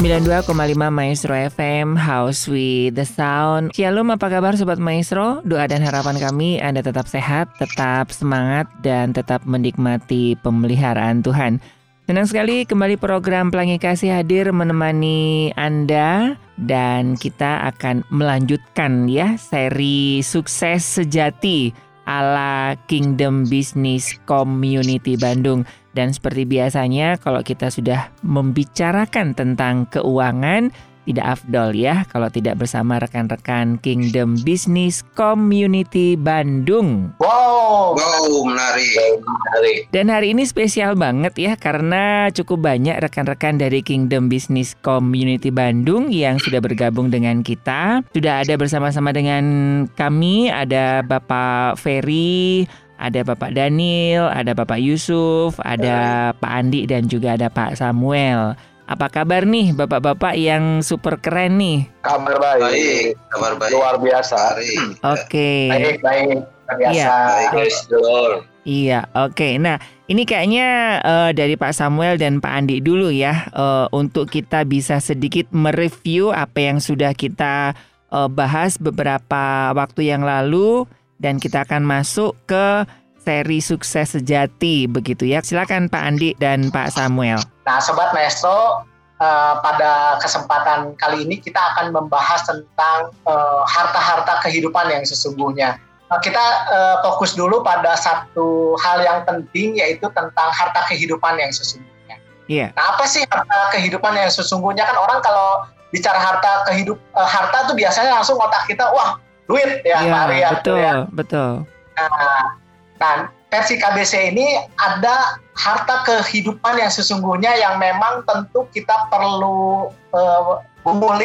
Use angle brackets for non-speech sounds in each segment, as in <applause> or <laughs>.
92,5 Maestro FM House with the Sound. Shalom apa kabar Sobat Maestro? Doa dan harapan kami Anda tetap sehat Tetap semangat Dan tetap menikmati pemeliharaan Tuhan. Senang sekali kembali program Pelangi Kasih hadir menemani Anda Dan kita akan melanjutkan ya Seri sukses sejati ala Kingdom Business Community Bandung. Dan seperti biasanya kalau kita sudah membicarakan tentang keuangan, tidak afdol ya kalau tidak bersama rekan-rekan Kingdom Business Community Bandung. Wow, wow menarik, menarik. Dan hari ini spesial banget ya karena cukup banyak rekan-rekan dari Kingdom Business Community Bandung yang sudah bergabung dengan kita. Sudah ada bersama-sama dengan kami ada Bapak Ferry, ada Bapak Daniel, ada Bapak Yusuf, ada Pak Andi dan juga ada Pak Samuel. Apa kabar nih bapak-bapak yang super keren nih? Kabar baik. baik kabar baik. Luar biasa. Oke. Okay. Baik, baik. Biasa. Iya. Baik, Iya, oke. Okay. Nah, ini kayaknya uh, dari Pak Samuel dan Pak Andi dulu ya, uh, untuk kita bisa sedikit mereview apa yang sudah kita uh, bahas beberapa waktu yang lalu, dan kita akan masuk ke seri sukses sejati begitu ya. Silakan Pak Andi dan Pak Samuel. Nah, sobat maestro, uh, pada kesempatan kali ini kita akan membahas tentang uh, harta-harta kehidupan yang sesungguhnya. Nah, kita uh, fokus dulu pada satu hal yang penting yaitu tentang harta kehidupan yang sesungguhnya. Iya. Yeah. Nah, apa sih harta kehidupan yang sesungguhnya kan orang kalau bicara harta kehidup uh, harta tuh biasanya langsung otak kita wah duit ya, yeah, Maria, betul, ya. betul. Nah, Nah, versi KBC ini ada harta kehidupan yang sesungguhnya yang memang tentu kita perlu uh,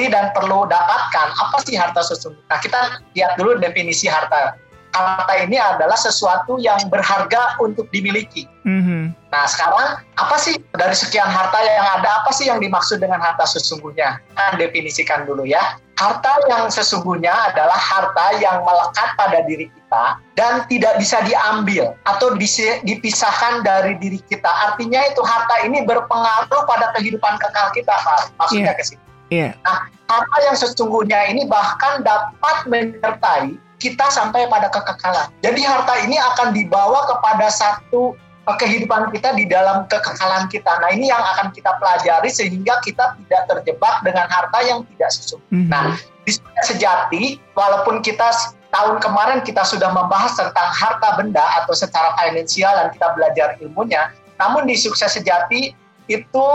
dan perlu dapatkan. Apa sih harta sesungguhnya? Nah, kita lihat dulu definisi harta. Harta ini adalah sesuatu yang berharga untuk dimiliki. Mm-hmm. Nah, sekarang apa sih dari sekian harta yang ada, apa sih yang dimaksud dengan harta sesungguhnya? Kita definisikan dulu ya. Harta yang sesungguhnya adalah harta yang melekat pada diri kita dan tidak bisa diambil atau dipisahkan dari diri kita. Artinya itu harta ini berpengaruh pada kehidupan kekal kita, Pak. Maksudnya yeah. ke sini. Yeah. Nah, harta yang sesungguhnya ini bahkan dapat menyertai kita sampai pada kekekalan. Jadi harta ini akan dibawa kepada satu kehidupan kita di dalam kekekalan kita. Nah ini yang akan kita pelajari sehingga kita tidak terjebak dengan harta yang tidak sesungguhnya. Mm -hmm. Nah di sejati walaupun kita tahun kemarin kita sudah membahas tentang harta benda atau secara finansial dan kita belajar ilmunya, namun di sukses sejati itu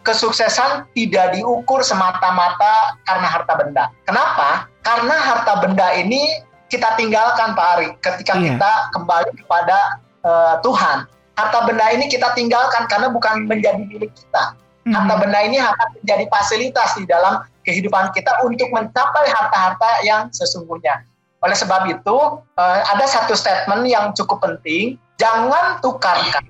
kesuksesan tidak diukur semata-mata karena harta benda. Kenapa? Karena harta benda ini kita tinggalkan Pak Ari ketika yeah. kita kembali kepada uh, Tuhan harta benda ini kita tinggalkan karena bukan menjadi milik kita. Hmm. Harta benda ini akan menjadi fasilitas di dalam kehidupan kita untuk mencapai harta-harta yang sesungguhnya. Oleh sebab itu, eh, ada satu statement yang cukup penting, jangan tukarkan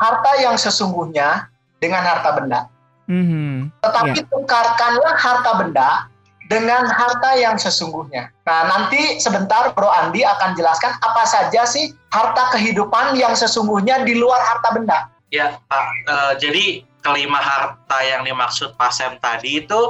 harta yang sesungguhnya dengan harta benda. Mm-hmm. Tetapi yeah. tukarkanlah harta benda dengan harta yang sesungguhnya. Nah, nanti sebentar Bro Andi akan jelaskan apa saja sih harta kehidupan yang sesungguhnya di luar harta benda. Ya, Pak. Uh, jadi kelima harta yang dimaksud Pak Sem tadi itu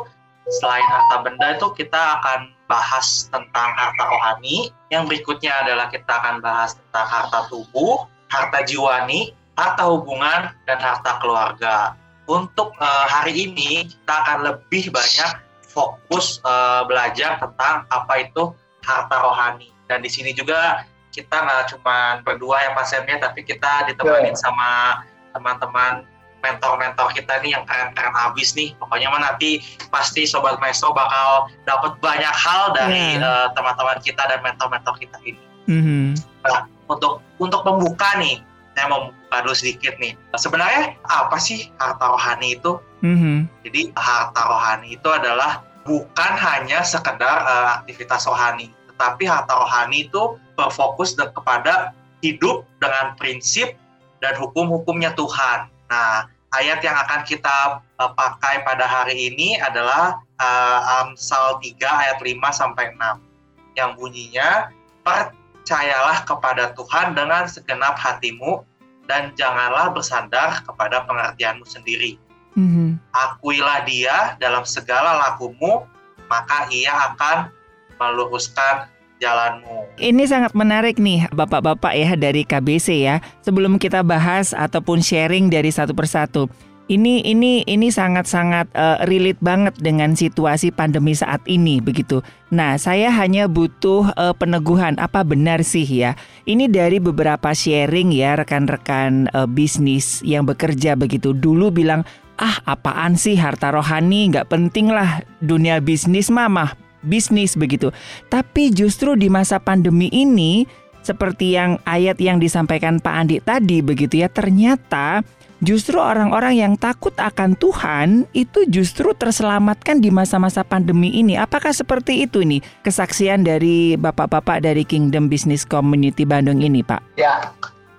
selain harta benda itu kita akan bahas tentang harta rohani. Yang berikutnya adalah kita akan bahas tentang harta tubuh, harta jiwani, harta hubungan, dan harta keluarga. Untuk uh, hari ini kita akan lebih banyak fokus uh, belajar tentang apa itu harta rohani. Dan di sini juga kita nggak cuma berdua yang pasiennya, tapi kita ditemani sama teman-teman mentor-mentor kita nih yang keren-keren habis nih. Pokoknya mah nanti pasti Sobat Maestro bakal dapat banyak hal dari yeah. uh, teman-teman kita dan mentor-mentor kita ini. Mm-hmm. Nah, untuk untuk membuka nih, saya mau membuka dulu sedikit nih. Sebenarnya apa sih harta rohani itu? Mm-hmm. Jadi harta rohani itu adalah bukan hanya sekedar uh, aktivitas rohani, tetapi harta rohani itu berfokus kepada hidup dengan prinsip dan hukum-hukumnya Tuhan. Nah, ayat yang akan kita uh, pakai pada hari ini adalah uh, Amsal 3 ayat 5 sampai 6 yang bunyinya percayalah kepada Tuhan dengan segenap hatimu dan janganlah bersandar kepada pengertianmu sendiri. Mm-hmm. Akuilah dia dalam segala lakumu, maka ia akan meluruskan jalanmu. Ini sangat menarik nih Bapak-bapak ya dari KBC ya. Sebelum kita bahas ataupun sharing dari satu persatu. Ini ini ini sangat-sangat uh, relate banget dengan situasi pandemi saat ini begitu. Nah, saya hanya butuh uh, peneguhan apa benar sih ya. Ini dari beberapa sharing ya rekan-rekan uh, bisnis yang bekerja begitu. Dulu bilang ah apaan sih harta rohani nggak penting lah dunia bisnis mah bisnis begitu. Tapi justru di masa pandemi ini seperti yang ayat yang disampaikan Pak Andi tadi begitu ya ternyata justru orang-orang yang takut akan Tuhan itu justru terselamatkan di masa-masa pandemi ini. Apakah seperti itu nih kesaksian dari bapak-bapak dari Kingdom Business Community Bandung ini, Pak? Ya,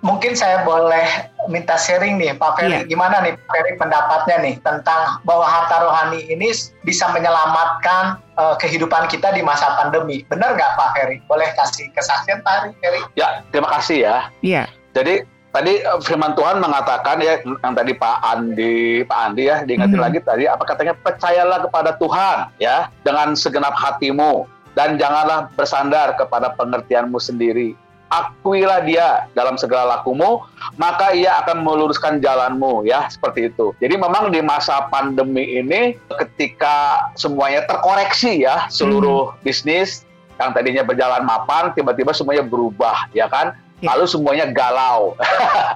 mungkin saya boleh minta sharing nih Pak Ferry. Yeah. Gimana nih Pak Ferry pendapatnya nih tentang bahwa harta rohani ini bisa menyelamatkan uh, kehidupan kita di masa pandemi. Benar nggak Pak Ferry? Boleh kasih kesaksian Pak Ferry? Ya, terima kasih ya. Iya. Yeah. Jadi tadi eh, firman Tuhan mengatakan ya yang tadi Pak Andi Pak Andi ya diingatin mm -hmm. lagi tadi apa katanya percayalah kepada Tuhan ya dengan segenap hatimu dan janganlah bersandar kepada pengertianmu sendiri akuilah dia dalam segala lakumu, maka ia akan meluruskan jalanmu, ya, seperti itu. Jadi memang di masa pandemi ini, ketika semuanya terkoreksi ya, seluruh hmm. bisnis yang tadinya berjalan mapan, tiba-tiba semuanya berubah, ya kan? Yeah. Lalu semuanya galau.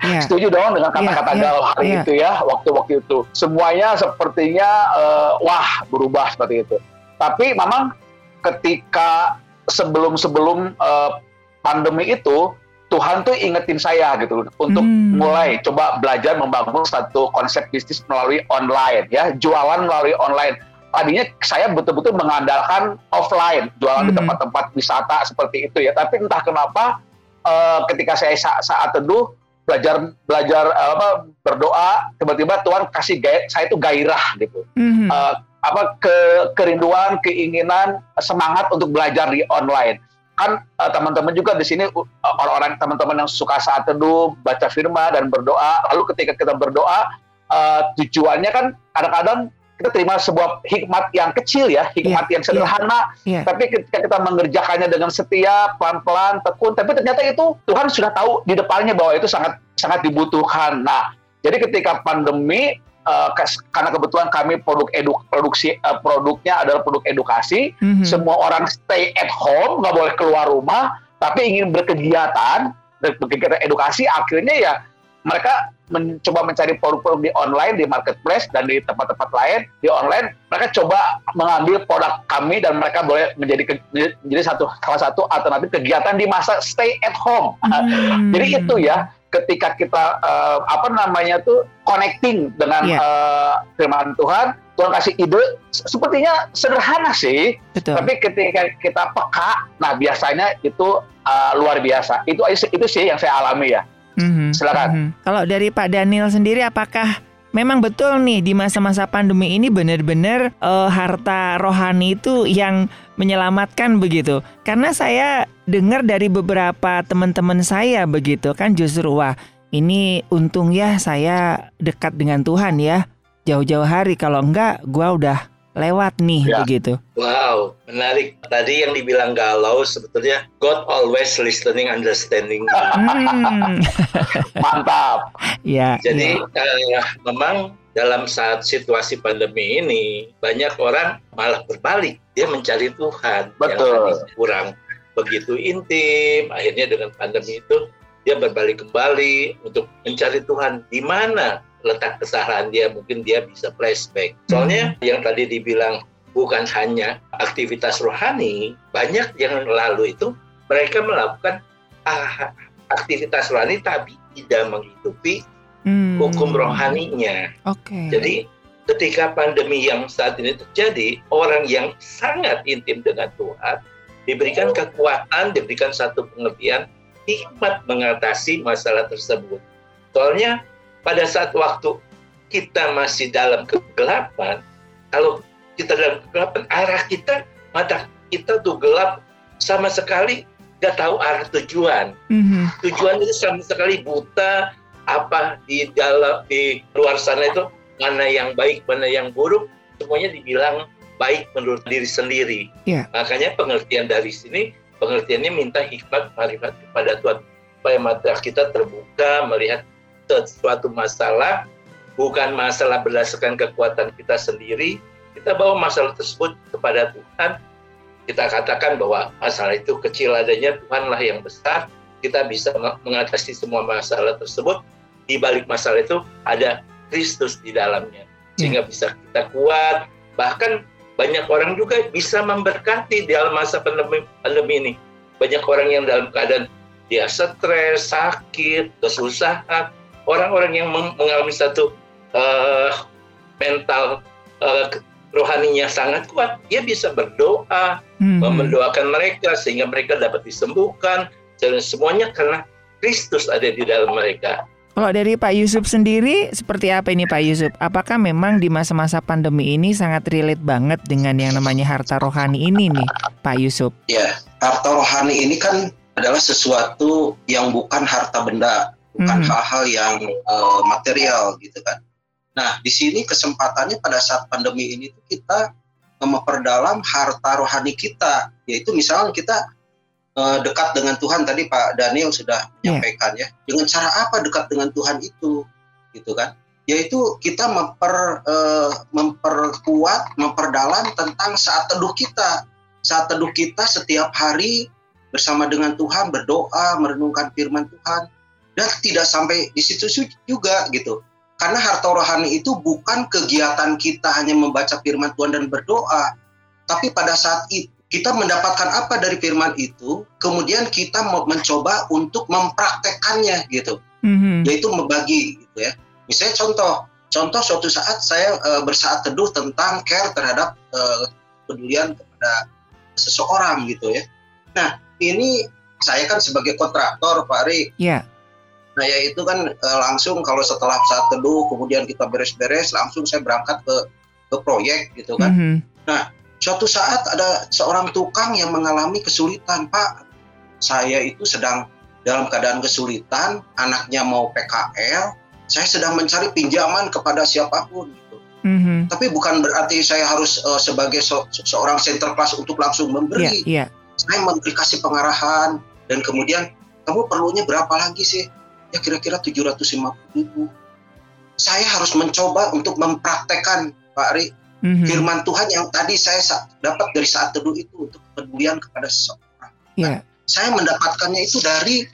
Yeah. <laughs> Setuju dong dengan kata-kata yeah, galau hari yeah. itu ya, waktu-waktu itu. Semuanya sepertinya uh, wah berubah seperti itu. Tapi memang ketika sebelum-sebelum uh, pandemi itu Tuhan tuh ingetin saya gitu untuk hmm. mulai coba belajar membangun satu konsep bisnis melalui online ya jualan melalui online tadinya saya betul-betul mengandalkan offline jualan hmm. di tempat-tempat wisata seperti itu ya tapi entah kenapa uh, ketika saya saat, saat teduh belajar belajar uh, apa berdoa tiba-tiba Tuhan kasih gaya, saya itu gairah gitu hmm. uh, apa ke kerinduan keinginan semangat untuk belajar di online kan uh, teman-teman juga di sini uh, orang-orang teman-teman yang suka saat teduh baca firman dan berdoa. Lalu ketika kita berdoa uh, tujuannya kan kadang-kadang kita terima sebuah hikmat yang kecil ya hikmat yeah, yang sederhana. Yeah, yeah. tapi ketika kita mengerjakannya dengan setia pelan-pelan tekun tapi ternyata itu Tuhan sudah tahu di depannya bahwa itu sangat sangat dibutuhkan. Nah jadi ketika pandemi uh, karena kebetulan kami produk edu, produksi uh, produknya adalah produk edukasi, mm-hmm. semua orang stay at home, nggak boleh keluar rumah, tapi ingin berkegiatan, berkegiatan edukasi, akhirnya ya mereka mencoba mencari produk-produk di online, di marketplace dan di tempat-tempat lain di online. Mereka coba mengambil produk kami dan mereka boleh menjadi menjadi satu salah satu alternatif kegiatan di masa stay at home. Hmm. Jadi itu ya ketika kita uh, apa namanya tuh connecting dengan yeah. Iya. uh, firman Tuhan, Tuhan kasih ide sepertinya sederhana sih, Betul. tapi ketika kita peka, nah biasanya itu uh, luar biasa. Itu itu sih yang saya alami ya. Mm-hmm. Silakan. Mm-hmm. Kalau dari Pak Daniel sendiri, apakah memang betul nih di masa-masa pandemi ini benar-benar uh, harta rohani itu yang menyelamatkan begitu. Karena saya dengar dari beberapa teman-teman saya begitu kan justru wah ini untung ya saya dekat dengan Tuhan ya. Jauh-jauh hari kalau enggak gua udah lewat nih ya. begitu. Wow, menarik. Tadi yang dibilang galau sebetulnya God always listening, understanding. Hmm. <laughs> Mantap. Ya. Jadi ya. Uh, memang dalam saat situasi pandemi ini banyak orang malah berbalik dia mencari Tuhan Betul. yang kurang begitu intim. Akhirnya dengan pandemi itu dia berbalik kembali untuk mencari Tuhan di mana letak kesalahan dia mungkin dia bisa flashback. Soalnya hmm. yang tadi dibilang bukan hanya aktivitas rohani, banyak yang lalu itu mereka melakukan ah, aktivitas rohani tapi tidak menghidupi hmm. hukum rohaninya. Oke. Okay. Jadi ketika pandemi yang saat ini terjadi, orang yang sangat intim dengan Tuhan diberikan kekuatan, diberikan satu pengertian hikmat mengatasi masalah tersebut. Soalnya pada saat waktu kita masih dalam kegelapan, kalau kita dalam kegelapan, arah kita, mata kita tuh gelap sama sekali nggak tahu arah tujuan. Mm-hmm. Tujuan itu sama sekali buta, apa di dalam di luar sana itu mana yang baik mana yang buruk semuanya dibilang baik menurut diri sendiri. Yeah. makanya pengertian dari sini pengertiannya minta hikmat marifat kepada Tuhan supaya mata kita terbuka melihat sesuatu masalah bukan masalah berdasarkan kekuatan kita sendiri. Kita bawa masalah tersebut kepada Tuhan. Kita katakan bahwa masalah itu kecil adanya Tuhanlah yang besar. Kita bisa mengatasi semua masalah tersebut di balik masalah itu ada Kristus di dalamnya. Sehingga hmm. bisa kita kuat. Bahkan banyak orang juga bisa memberkati di dalam masa pandemi, pandemi ini. Banyak orang yang dalam keadaan dia stres sakit kesusahan. Orang-orang yang mengalami satu uh, mental uh, rohaninya sangat kuat dia bisa berdoa hmm. mendoakan mereka sehingga mereka dapat disembuhkan. Dan semuanya karena Kristus ada di dalam mereka kalau dari Pak Yusuf sendiri, seperti apa ini Pak Yusuf? Apakah memang di masa-masa pandemi ini sangat relate banget dengan yang namanya harta rohani ini nih, Pak Yusuf? Ya, harta rohani ini kan adalah sesuatu yang bukan harta benda, bukan hmm. hal-hal hmm. yang uh, material gitu kan. Nah, di sini kesempatannya pada saat pandemi ini tuh kita memperdalam harta rohani kita, yaitu misalnya kita uh, dekat dengan Tuhan tadi Pak Daniel sudah iya. menyampaikan yeah. ya. Dengan cara apa dekat dengan Tuhan itu, gitu kan? Yaitu kita memper uh, memperkuat, memperdalam tentang saat teduh kita. Saat teduh kita setiap hari bersama dengan Tuhan berdoa, merenungkan firman Tuhan dan tidak sampai di situ juga gitu. Karena harta rohani itu bukan kegiatan kita hanya membaca firman Tuhan dan berdoa, tapi pada saat itu kita mendapatkan apa dari firman itu, kemudian kita mencoba untuk mempraktekannya gitu, mm-hmm. yaitu membagi gitu ya. Misalnya contoh, contoh suatu saat saya uh, bersaat teduh tentang care terhadap uh, kepedulian kepada seseorang gitu ya. Nah ini saya kan sebagai kontraktor Pak Ari. Iya. Yeah. Nah ya itu kan uh, langsung kalau setelah saat teduh kemudian kita beres-beres langsung saya berangkat ke ke proyek gitu kan. Mm-hmm. Nah Suatu saat ada seorang tukang yang mengalami kesulitan, Pak. Saya itu sedang dalam keadaan kesulitan, anaknya mau PKL, saya sedang mencari pinjaman kepada siapa pun gitu. Mm-hmm. Tapi bukan berarti saya harus uh, sebagai so- seorang center class untuk langsung memberi. Yeah, yeah. Saya memberi kasih pengarahan dan kemudian kamu perlunya berapa lagi sih? Ya kira-kira 750 ribu. Saya harus mencoba untuk mempraktekkan Pak Ari mm-hmm. firman Tuhan yang tadi saya dapat dari saat teduh itu untuk kepedulian kepada seseorang. Yeah. Nah, saya mendapatkannya itu dari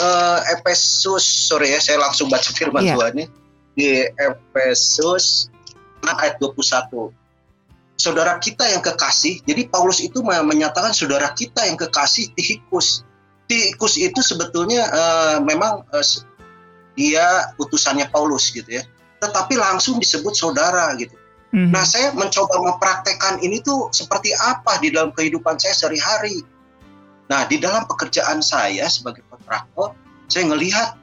uh, Efesus, sorry ya, saya langsung baca firman yeah. Tuhan ini di Efesus ayat 21. Saudara kita yang kekasih, jadi Paulus itu menyatakan saudara kita yang kekasih Tihikus. Tihikus itu sebetulnya uh, memang uh, dia utusannya Paulus gitu ya. Tetapi langsung disebut saudara gitu. Mm-hmm. Nah, saya mencoba mempraktekkan ini tuh seperti apa di dalam kehidupan saya sehari-hari. Nah, di dalam pekerjaan saya sebagai kontraktor, saya melihat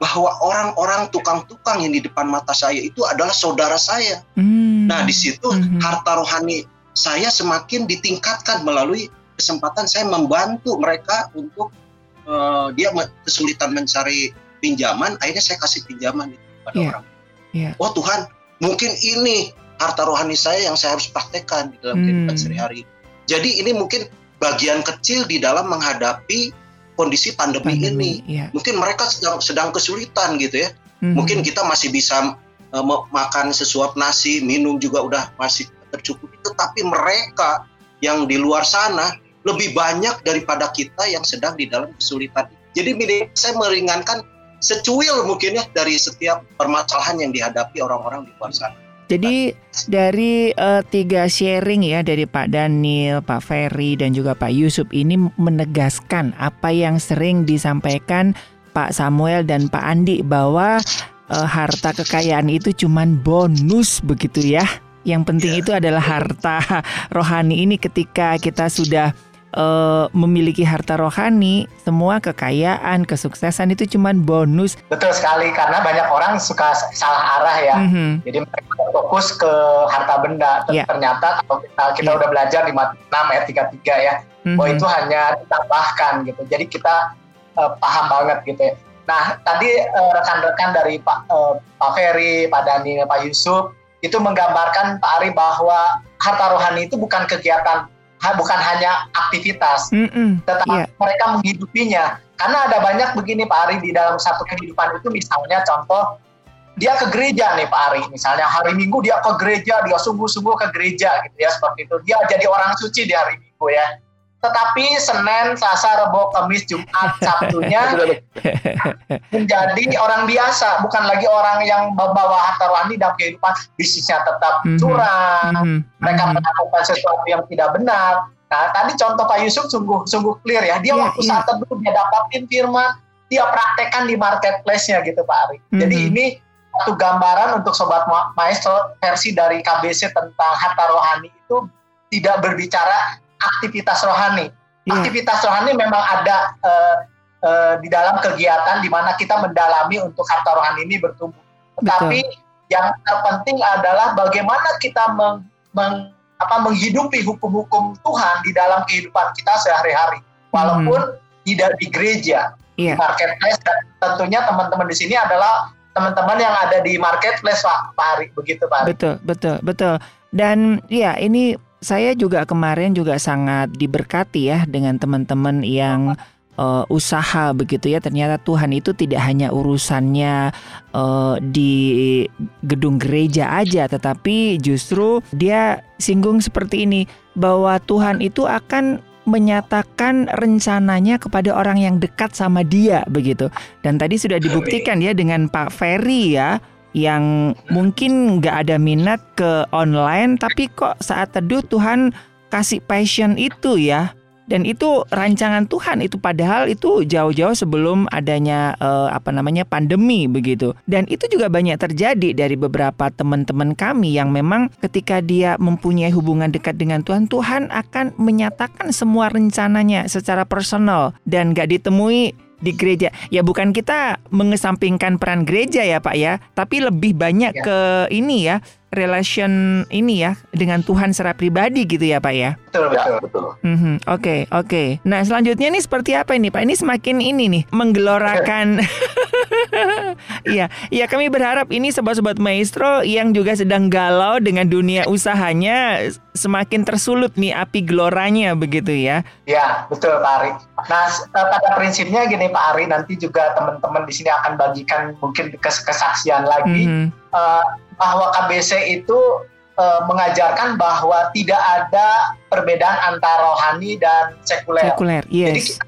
bahwa orang-orang tukang-tukang yang di depan mata saya itu adalah saudara saya. Mm-hmm. Nah, di situ mm-hmm. harta rohani saya semakin ditingkatkan melalui kesempatan saya membantu mereka untuk uh, dia kesulitan mencari pinjaman, akhirnya saya kasih pinjaman kepada yeah. orang. Yeah. Oh Tuhan, mungkin ini harta rohani saya yang saya harus praktekkan di dalam hmm. kehidupan sehari-hari. Jadi ini mungkin bagian kecil di dalam menghadapi kondisi pandemi, pandemi ini. Yeah. Mungkin mereka sedang sedang kesulitan gitu ya. Hmm. Mungkin kita masih bisa uh, makan sesuap nasi, minum juga udah masih tercukupi. Tetapi mereka yang di luar sana lebih banyak daripada kita yang sedang di dalam kesulitan. Jadi saya meringankan secuil mungkin ya dari setiap permasalahan yang dihadapi orang-orang di luar sana. Jadi dari uh, tiga sharing ya dari Pak Daniel, Pak Ferry dan juga Pak Yusuf ini menegaskan apa yang sering disampaikan Pak Samuel dan Pak Andi bahwa uh, harta kekayaan itu cuman bonus begitu ya. Yang penting ya. itu adalah harta rohani ini ketika kita sudah uh, memiliki harta rohani, semua kekayaan, kesuksesan itu cuma bonus. Betul sekali karena banyak orang suka salah arah ya. Mm-hmm. Jadi mereka fokus ke harta benda. Yeah. Ternyata kalau kita kita yeah. udah belajar di Matius 6 ayat 33 ya, mm-hmm. bahwa itu hanya ditambahkan gitu. Jadi kita uh, paham banget gitu ya. Nah, tadi uh, rekan-rekan dari Pak uh, Pak Ferry, Pak Dani, Pak Yusuf itu menggambarkan Pak Ari bahwa harta rohani itu bukan kegiatan bukan hanya aktivitas, mm -mm, tetapi yeah. mereka menghidupinya. Karena ada banyak begini Pak Ari di dalam satu kehidupan itu misalnya contoh dia ke gereja nih Pak Ari, misalnya hari Minggu dia ke gereja, dia sungguh-sungguh ke gereja gitu ya seperti itu. Dia jadi orang suci di hari Minggu ya tetapi Senin, Selasa, Rabu, Kamis, Jumat, <laughs> Sabtunya <laughs> menjadi orang biasa, bukan lagi orang yang membawa harta rohani dalam kehidupan bisnisnya tetap mhm. curang, mm -hmm. mereka mhm. melakukan sesuatu yang tidak benar. Nah, tadi contoh Pak Yusuf sungguh sungguh clear ya. Dia yeah, waktu yeah. saat teduh dia dapatin firman, dia praktekkan di marketplace-nya gitu Pak Ari. Mm -hmm. Jadi ini satu gambaran untuk sobat maestro versi dari KBC tentang harta rohani itu tidak berbicara aktivitas rohani. Yeah. Aktivitas rohani memang ada uh, uh, di dalam kegiatan di mana kita mendalami untuk harta rohani ini bertumbuh. Tetapi Betul. yang terpenting adalah bagaimana kita meng, meng, apa, menghidupi hukum-hukum Tuhan di dalam kehidupan kita sehari-hari, walaupun hmm. tidak di gereja, yeah. marketplace. Dan tentunya teman-teman di sini adalah teman-teman yang ada di marketplace Pak, Pak Ari, begitu Pak. Ari. Betul, betul, betul. Dan ya ini saya juga kemarin juga sangat diberkati ya dengan teman-teman yang uh, usaha begitu ya. Ternyata Tuhan itu tidak hanya urusannya uh, di gedung gereja aja tetapi justru dia singgung seperti ini bahwa Tuhan itu akan menyatakan rencananya kepada orang yang dekat sama dia begitu. Dan tadi sudah dibuktikan ya dengan Pak Ferry ya yang mungkin nggak ada minat ke online tapi kok saat teduh Tuhan kasih passion itu ya. Dan itu rancangan Tuhan itu padahal itu jauh-jauh sebelum adanya uh, apa namanya pandemi begitu. Dan itu juga banyak terjadi dari beberapa teman-teman kami yang memang ketika dia mempunyai hubungan dekat dengan Tuhan Tuhan akan menyatakan semua rencananya secara personal dan gak ditemui di gereja. Ya bukan kita mengesampingkan peran gereja ya Pak ya, tapi lebih banyak ya. ke ini ya relation ini ya dengan Tuhan secara pribadi gitu ya Pak ya. Betul betul. betul. Mm -hmm. Oke okay, oke. Okay. Nah selanjutnya ini seperti apa ini Pak? Ini semakin ini nih menggelorakan. <laughs> Iya iya kami berharap ini sobat-sobat maestro yang juga sedang galau dengan dunia usahanya semakin tersulut nih api geloranya begitu ya. Ya betul Pak Ari. Nah eh, pada prinsipnya gini Pak Ari nanti juga teman-teman di sini akan bagikan mungkin kesaksian lagi. Mm -hmm. Uh, bahwa KBC itu e, mengajarkan bahwa tidak ada perbedaan antara rohani dan sekuler. Sekuler, yes. Jadi kita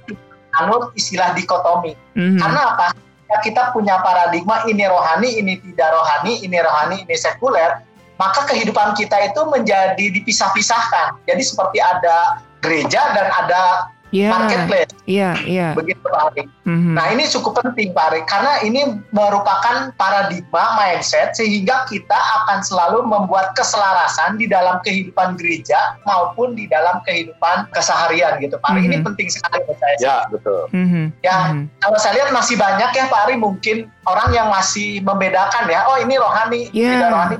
anut istilah dikotomi. Mm-hmm. Karena apa? Ya, kita punya paradigma ini rohani, ini tidak rohani, ini rohani, ini sekuler. Maka kehidupan kita itu menjadi dipisah-pisahkan. Jadi seperti ada gereja dan ada yeah. marketplace. Iya, yeah, iya. Yeah. Begitu Pak Ari. Mm-hmm. Nah, ini cukup penting Pak Ari karena ini merupakan paradigma mindset sehingga kita akan selalu membuat keselarasan di dalam kehidupan gereja maupun di dalam kehidupan keseharian gitu Pak Ari. Mm-hmm. Ini mhm. penting sekali buat saya. Ya, betul. Mm-hmm. Ya, mm-hmm. kalau saya lihat masih banyak ya Pak Ari mungkin orang yang masih membedakan ya, oh ini rohani, yeah. tidak rohani.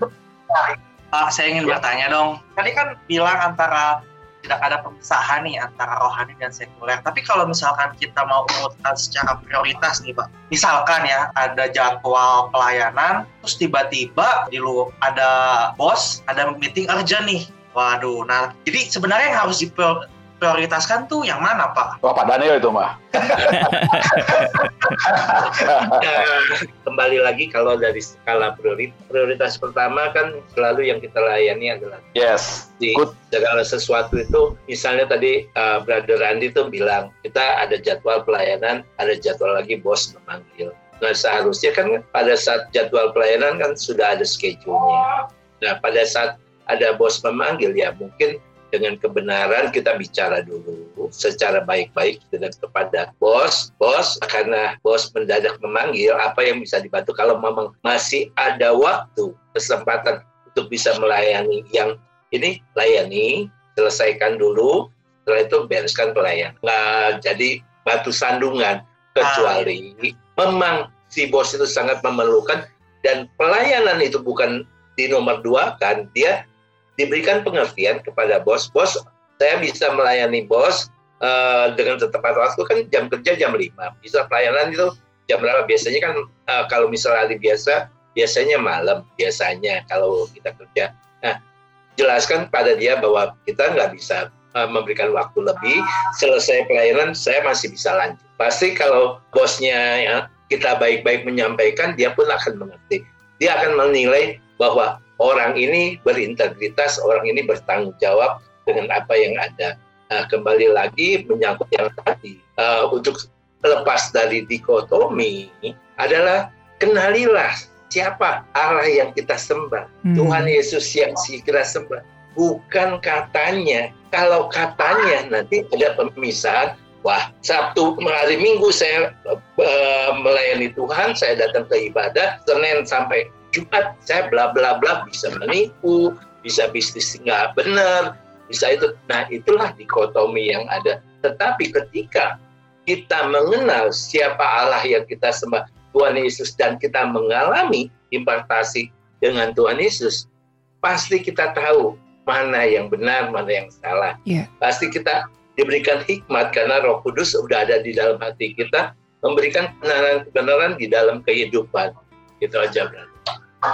Uh, saya ingin bertanya dong, tadi kan bilang antara tidak ada pemisahan nih antara rohani dan sekuler. Tapi kalau misalkan kita mau urutkan secara prioritas nih Pak, misalkan ya ada jadwal pelayanan, terus tiba-tiba di lu ada bos, ada meeting urgent nih. Waduh, nah jadi sebenarnya yang harus diprioritaskan tuh yang mana Pak? Wah Pak Daniel itu mah. <laughs> nah, kembali lagi kalau dari skala prioritas, prioritas pertama kan selalu yang kita layani adalah yes di segala sesuatu itu misalnya tadi uh, Brother Randy tuh bilang kita ada jadwal pelayanan ada jadwal lagi bos memanggil nah seharusnya kan pada saat jadwal pelayanan kan sudah ada schedule-nya nah pada saat ada bos memanggil ya mungkin dengan kebenaran kita bicara dulu secara baik-baik dengan kepada bos, bos karena bos mendadak memanggil apa yang bisa dibantu? Kalau memang masih ada waktu kesempatan untuk bisa melayani yang ini layani selesaikan dulu. Setelah itu bereskan pelayan nggak jadi batu sandungan kecuali memang si bos itu sangat memerlukan. Dan pelayanan itu bukan di nomor dua kan? Dia diberikan pengertian kepada bos, bos saya bisa melayani bos uh, dengan setepat waktu kan jam kerja jam 5, bisa pelayanan itu jam berapa biasanya kan uh, kalau misalnya hari biasa biasanya malam biasanya kalau kita kerja. Nah jelaskan pada dia bahwa kita nggak bisa uh, memberikan waktu lebih selesai pelayanan saya masih bisa lanjut. Pasti kalau bosnya ya, kita baik-baik menyampaikan dia pun akan mengerti. Dia akan menilai bahwa orang ini berintegritas, orang ini bertanggung jawab dengan apa yang ada. Nah, kembali lagi menyangkut yang tadi, uh, untuk lepas dari dikotomi adalah kenalilah siapa Allah yang kita sembah. Hmm. Tuhan Yesus yang kita sembah. Bukan katanya. Kalau katanya nanti ada pemisahan, wah Sabtu hari Minggu saya uh, melayani Tuhan, saya datang ke ibadah, Senin sampai Jumat saya bla bla bla bisa menipu, bisa bisnis nggak benar, bisa itu. Nah itulah dikotomi yang ada. Tetapi ketika kita mengenal siapa Allah yang kita sembah, Tuhan Yesus dan kita mengalami impartasi dengan Tuhan Yesus, pasti kita tahu mana yang benar, mana yang salah. Yeah. Pasti kita diberikan hikmat karena Roh Kudus sudah ada di dalam hati kita, memberikan kebenaran-kebenaran di dalam kehidupan. Itu aja, berarti.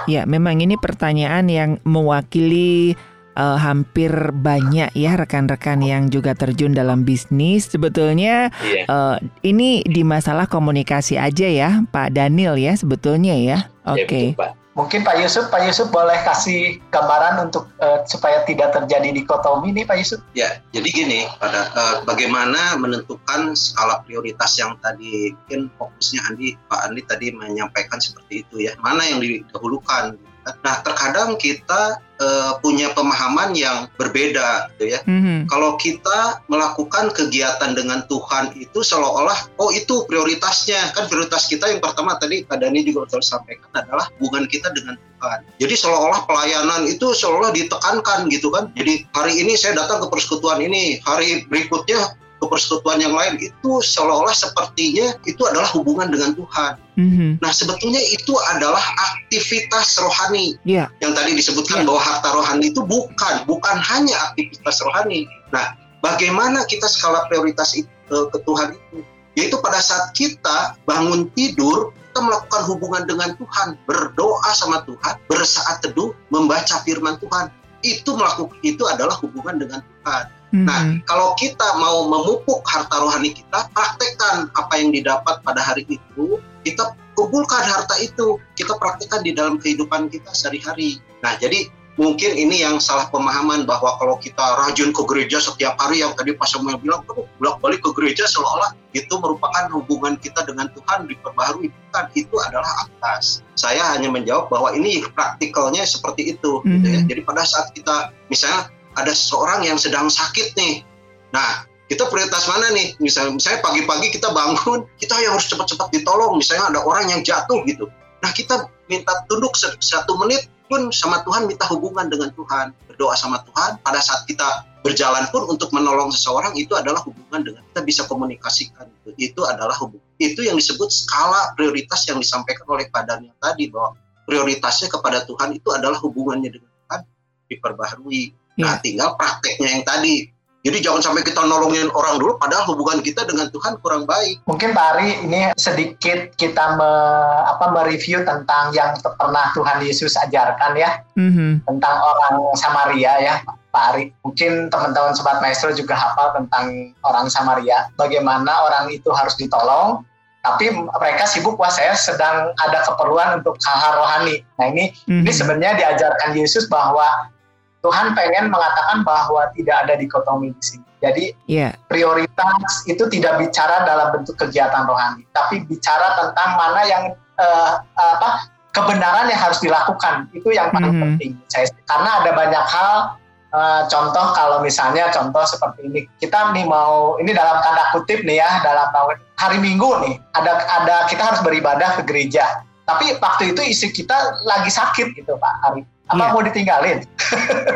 Ya, memang ini pertanyaan yang mewakili uh, hampir banyak ya rekan-rekan yang juga terjun dalam bisnis. Sebetulnya yeah. Uh, ini di masalah komunikasi aja ya, Pak Daniel ya sebetulnya ya. Iya, Oke. Okay. Ya, Mungkin Pak Yusuf, Pak Yusuf boleh kasih gambaran untuk uh, supaya tidak terjadi dikotomi nih Pak Yusuf? Ya, jadi gini, pada uh, bagaimana menentukan skala prioritas yang tadi mungkin fokusnya Andi, Pak Andi tadi menyampaikan seperti itu ya, mana yang didahulukan Nah, terkadang kita uh, punya pemahaman yang berbeda, gitu ya. Mm-hmm. Kalau kita melakukan kegiatan dengan Tuhan itu seolah-olah, oh itu prioritasnya. Kan prioritas kita yang pertama tadi Pak Dani juga sudah sampaikan adalah hubungan kita dengan Tuhan. Jadi seolah-olah pelayanan itu seolah ditekankan gitu kan. Jadi hari ini saya datang ke persekutuan ini, hari berikutnya persekutuan yang lain itu seolah-olah sepertinya itu adalah hubungan dengan Tuhan. Mm-hmm. Nah sebetulnya itu adalah aktivitas rohani yeah. yang tadi disebutkan yeah. bahwa harta rohani itu bukan bukan hanya aktivitas rohani. Nah bagaimana kita skala prioritas itu, ke Tuhan itu? Yaitu pada saat kita bangun tidur kita melakukan hubungan dengan Tuhan, berdoa sama Tuhan, bersaat teduh, membaca firman Tuhan. Itu melakukan itu adalah hubungan dengan Tuhan. Hmm. Nah, kalau kita mau memupuk harta rohani kita, praktekkan apa yang didapat pada hari itu, kita kumpulkan harta itu, kita praktekkan di dalam kehidupan kita sehari-hari. Nah, jadi mungkin ini yang salah pemahaman bahwa kalau kita rajin ke gereja setiap hari yang tadi Pak Samuel bilang, bolak balik ke gereja seolah-olah itu merupakan hubungan kita dengan Tuhan diperbaharui. Bukan, itu adalah atas. Saya hanya menjawab bahwa ini praktikalnya seperti itu. -hmm. gitu ya. Jadi pada saat kita misalnya ada seseorang yang sedang sakit nih. Nah, kita prioritas mana nih? Misalnya, misalnya pagi-pagi kita bangun, kita yang harus cepat-cepat ditolong. Misalnya ada orang yang jatuh gitu. Nah, kita minta tunduk satu menit pun sama Tuhan, minta hubungan dengan Tuhan, berdoa sama Tuhan. Pada saat kita berjalan pun untuk menolong seseorang itu adalah hubungan dengan kita bisa komunikasikan itu. Itu adalah hubungan. Itu yang disebut skala prioritas yang disampaikan oleh Pak Daniel tadi bahwa prioritasnya kepada Tuhan itu adalah hubungannya dengan Tuhan diperbaharui Nah, iya. tinggal prakteknya yang tadi. Jadi jangan sampai kita nolongin orang dulu, padahal hubungan kita dengan Tuhan kurang baik. Mungkin Pak Ari ini sedikit kita me, apa mereview tentang yang pernah Tuhan Yesus ajarkan ya, mm-hmm. tentang orang Samaria ya, Pak Ari. Mungkin teman-teman sobat maestro juga hafal tentang orang Samaria. Bagaimana orang itu harus ditolong, tapi mereka sibuk wah saya sedang ada keperluan untuk hal-hal rohani. Nah ini mm-hmm. ini sebenarnya diajarkan Yesus bahwa Tuhan pengen mengatakan bahwa tidak ada dikotomi di sini. Jadi yeah. prioritas itu tidak bicara dalam bentuk kegiatan rohani, tapi bicara tentang mana yang uh, apa kebenaran yang harus dilakukan itu yang paling mm-hmm. penting. Saya karena ada banyak hal uh, contoh kalau misalnya contoh seperti ini kita nih mau ini dalam tanda kutip nih ya dalam hari Minggu nih ada ada kita harus beribadah ke gereja. Tapi waktu itu istri kita lagi sakit gitu Pak Ari apa yeah. mau ditinggalin?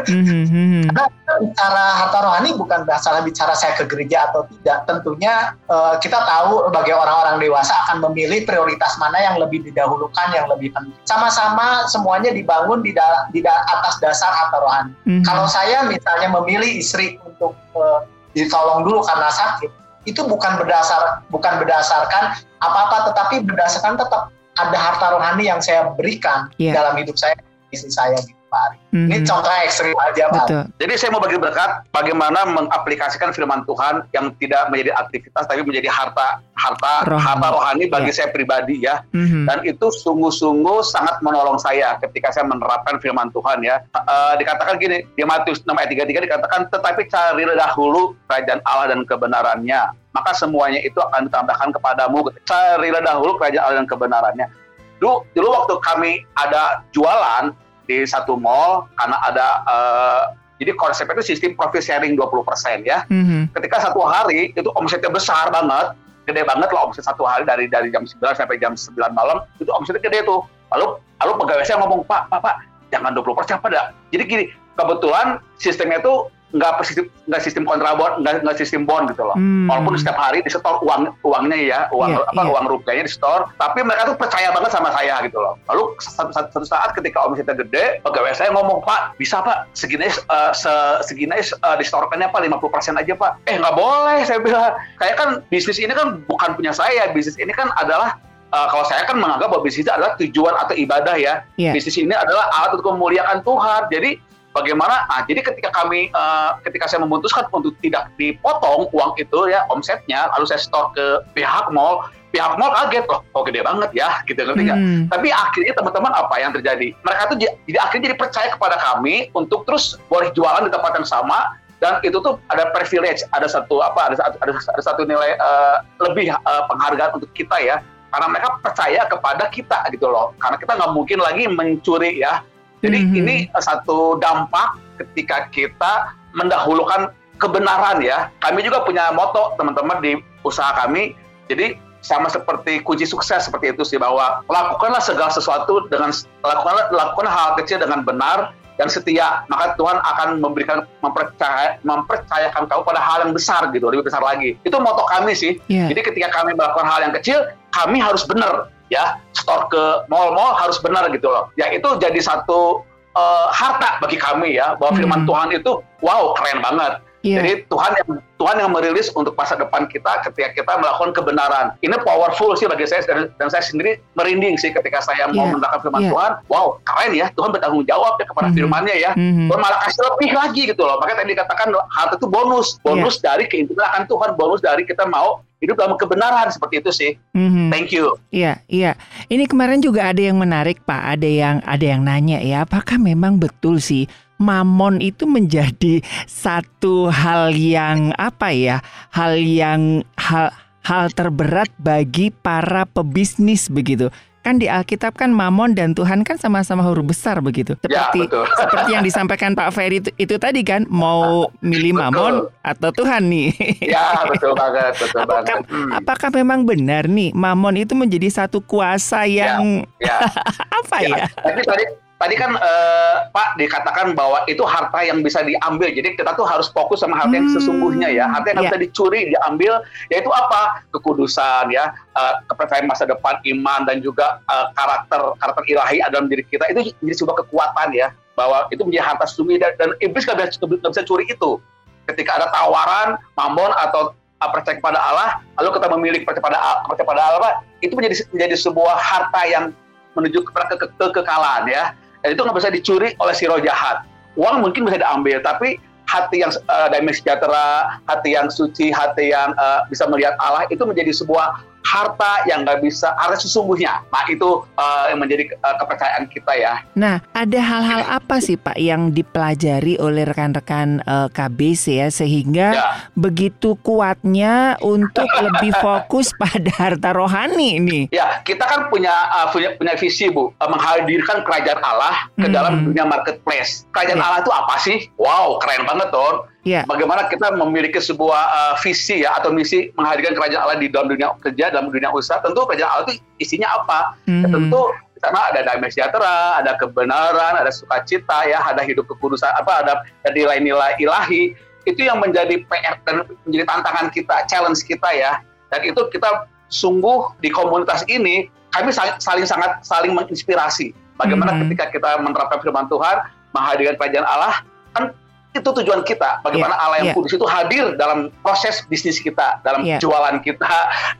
Mm-hmm. Karena bicara harta rohani bukan masalah bicara saya ke gereja atau tidak. Tentunya uh, kita tahu sebagai orang-orang dewasa akan memilih prioritas mana yang lebih didahulukan, yang lebih penting. Sama-sama semuanya dibangun di, da- di da- atas dasar harta rohani. Mm-hmm. Kalau saya misalnya memilih istri untuk uh, ditolong dulu karena sakit, itu bukan berdasar bukan berdasarkan apa-apa, tetapi berdasarkan tetap ada harta rohani yang saya berikan yeah. dalam hidup saya istri saya gitu Pak Mm-hmm. Ini contoh ekstrim aja Pak. Jadi saya mau bagi berkat bagaimana mengaplikasikan firman Tuhan yang tidak menjadi aktivitas tapi menjadi harta harta rohani. harta rohani bagi yeah. saya pribadi ya. Mm-hmm. Dan itu sungguh-sungguh sangat menolong saya ketika saya menerapkan firman Tuhan ya. Uh, dikatakan gini di Matius 6 ayat 33 dikatakan tetapi cari dahulu kerajaan Allah dan kebenarannya maka semuanya itu akan ditambahkan kepadamu. Carilah dahulu kerajaan Allah dan kebenarannya dulu dulu waktu kami ada jualan di satu mall karena ada uh, jadi konsepnya itu sistem profit sharing 20% ya. Mm-hmm. Ketika satu hari itu omsetnya besar banget, gede banget loh omset satu hari dari dari jam 9 sampai jam 9 malam itu omsetnya gede tuh. Lalu lalu pegawai saya ngomong, "Pak, Pak, Pak, jangan 20% pada." Jadi gini, kebetulan sistemnya itu nggak sistem nggak sistem kontrabon nggak nggak sistem bond gitu loh hmm. walaupun setiap hari di store uang uangnya ya uang yeah, apa yeah. uang rupiahnya di store tapi mereka tuh percaya banget sama saya gitu loh lalu satu, satu saat ketika omsetnya gede pegawai saya ngomong pak bisa pak segini uh, se, segini uh, di store-nya pak 50% aja pak eh nggak boleh saya bilang kayak kan bisnis ini kan bukan punya saya bisnis ini kan adalah uh, kalau saya kan menganggap bahwa bisnis itu adalah tujuan atau ibadah ya. Yeah. Bisnis ini adalah alat untuk memuliakan Tuhan. Jadi bagaimana? Nah jadi ketika kami uh, ketika saya memutuskan untuk tidak dipotong uang itu ya omsetnya lalu saya store ke pihak mall pihak mall kaget loh kok gede banget ya? Gitu ngerti nggak? Hmm. tapi akhirnya teman-teman apa yang terjadi? Mereka tuh jadi akhirnya jadi percaya kepada kami untuk terus boleh jualan di tempat yang sama dan itu tuh ada privilege ada satu apa ada ada, ada satu nilai uh, lebih uh, penghargaan untuk kita ya. Karena mereka percaya kepada kita gitu loh. Karena kita nggak mungkin lagi mencuri ya jadi mm -hmm. ini satu dampak ketika kita mendahulukan kebenaran ya. Kami juga punya moto teman-teman di usaha kami. Jadi sama seperti kunci sukses seperti itu sih bahwa lakukanlah segala sesuatu dengan lakukanlah lakukan hal kecil dengan benar dan setia maka Tuhan akan memberikan mempercaya, mempercayakan kau pada hal yang besar gitu lebih besar lagi itu moto kami sih yeah. jadi ketika kami melakukan hal yang kecil kami harus benar ya store ke mall-mall harus benar gitu loh ya itu jadi satu uh, harta bagi kami ya bahwa firman hmm. Tuhan itu wow keren banget Yeah. Jadi Tuhan yang Tuhan yang merilis untuk masa depan kita ketika kita melakukan kebenaran. Ini powerful sih bagi saya dan, dan saya sendiri merinding sih ketika saya yeah. mau menerangkan firman yeah. Tuhan. Wow, keren ya Tuhan bertanggung jawab ya kepada mm -hmm. firman-Nya ya. Mm -hmm. Tuhan malah kasih lebih lagi gitu loh. Makanya tadi dikatakan hal itu bonus, bonus yeah. dari keintiman akan Tuhan, bonus dari kita mau hidup dalam kebenaran seperti itu sih. Mm-hmm. Thank you. Iya, iya. Ini kemarin juga ada yang menarik Pak, ada yang ada yang nanya ya, apakah memang betul sih mamon itu menjadi satu hal yang apa ya hal yang hal hal terberat bagi para pebisnis begitu kan di Alkitab kan mamon dan Tuhan kan sama-sama huruf besar begitu. Ya, seperti ya, <laughs> seperti yang disampaikan Pak Ferry itu, itu tadi kan mau milih betul. mamon atau Tuhan nih. <laughs> Ya, betul banget, betul apakah, banget. Hmm. Apakah memang benar nih mamon itu menjadi satu kuasa ya, yang ya, ya. <laughs> apa ya? ya? Tapi tadi tadi kan uh, Pak dikatakan bahwa itu harta yang bisa diambil. Jadi kita tuh harus fokus sama harta yang hmm. sesungguhnya ya. Harta yang yeah. bisa dicuri, diambil, yaitu apa? Kekudusan ya, uh, kepercayaan masa depan, iman dan juga uh, karakter karakter ilahi dalam diri kita itu menjadi sebuah kekuatan ya. Bahwa itu menjadi harta sesungguhnya dan, dan iblis nggak bisa, gak bisa curi itu. Ketika ada tawaran, mamon atau percaya kepada Allah, lalu kita memilih percaya pada percaya kepada Allah, itu menjadi menjadi sebuah harta yang menuju kepada ke, ke, kekekalan ya dan itu nggak bisa dicuri oleh si roh jahat. Uang mungkin bisa diambil, tapi hati yang uh, damai sejahtera, hati yang suci, hati yang uh, bisa melihat Allah itu menjadi sebuah harta yang nggak bisa harta sesungguhnya. Nah itu uh, yang menjadi uh, kepercayaan kita ya. Nah ada hal-hal apa sih Pak yang dipelajari oleh rekan-rekan uh, KBC ya sehingga ya. begitu kuatnya untuk lebih fokus <laughs> pada harta rohani ini? Ya kita kan punya uh, punya punya visi bu uh, menghadirkan kerajaan Allah ke hmm. dalam dunia marketplace. Kerajaan ya. Allah itu apa sih? Wow keren banget tuh Yeah. Bagaimana kita memiliki sebuah uh, visi ya atau misi menghadirkan kerajaan Allah di dalam dunia kerja, dalam dunia usaha. Tentu kerajaan Allah itu isinya apa? Mm-hmm. Ya, tentu karena ada damai sejahtera, ada kebenaran, ada sukacita ya, ada hidup kekudusan apa, ada nilai-nilai ilahi. Itu yang menjadi PR dan menjadi tantangan kita, challenge kita ya. Dan itu kita sungguh di komunitas ini kami saling, saling sangat saling menginspirasi. Bagaimana mm-hmm. ketika kita menerapkan firman Tuhan, menghadirkan kerajaan Allah, kan itu tujuan kita bagaimana yeah, Allah yang yeah. kudus itu hadir dalam proses bisnis kita dalam yeah. jualan kita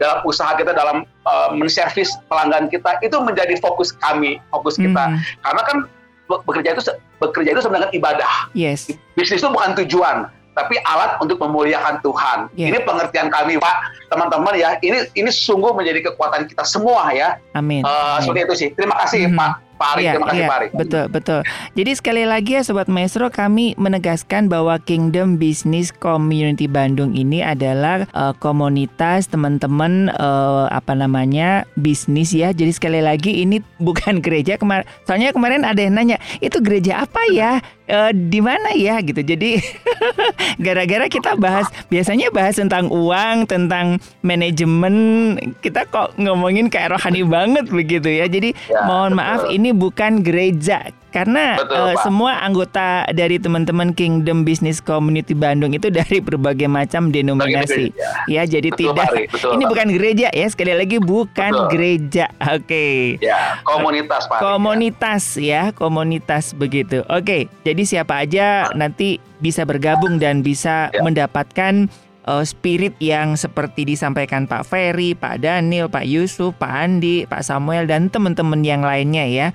dalam usaha kita dalam uh, menservis pelanggan kita itu menjadi fokus kami fokus kita mm. karena kan bekerja itu bekerja itu sebenarnya ibadah yes. bisnis itu bukan tujuan tapi alat untuk memuliakan Tuhan. Yeah. Ini pengertian kami, Pak, teman-teman ya. Ini ini sungguh menjadi kekuatan kita semua ya. Amin. Uh, Amin. Seperti itu sih. Terima kasih, mm -hmm. Pak. Pak Arik, iya, terima kasih iya, Pak. Betul, betul. Jadi sekali lagi ya Sobat Maestro, kami menegaskan bahwa Kingdom Business Community Bandung ini adalah uh, komunitas teman-teman uh, apa namanya bisnis ya. Jadi sekali lagi ini <laughs> bukan gereja kemarin. Soalnya kemarin ada yang nanya, itu gereja apa ya? Uh, di mana ya gitu. Jadi <laughs> gara-gara kita bahas biasanya bahas tentang uang, tentang manajemen, kita kok ngomongin kayak rohani banget begitu ya. Jadi ya, mohon betul. maaf ini bukan gereja karena Betul, uh, semua anggota dari teman-teman Kingdom Business Community Bandung itu dari berbagai macam denominasi. Ya, jadi betul, tidak Pak, betul, ini Pak. bukan gereja ya, sekali lagi bukan betul. gereja. Oke. Okay. Ya, komunitas Pak. Komunitas ya. ya, komunitas begitu. Oke, okay, jadi siapa aja nanti bisa bergabung dan bisa ya. mendapatkan uh, spirit yang seperti disampaikan Pak Ferry, Pak Daniel, Pak Yusuf, Pak Andi, Pak Samuel dan teman-teman yang lainnya ya.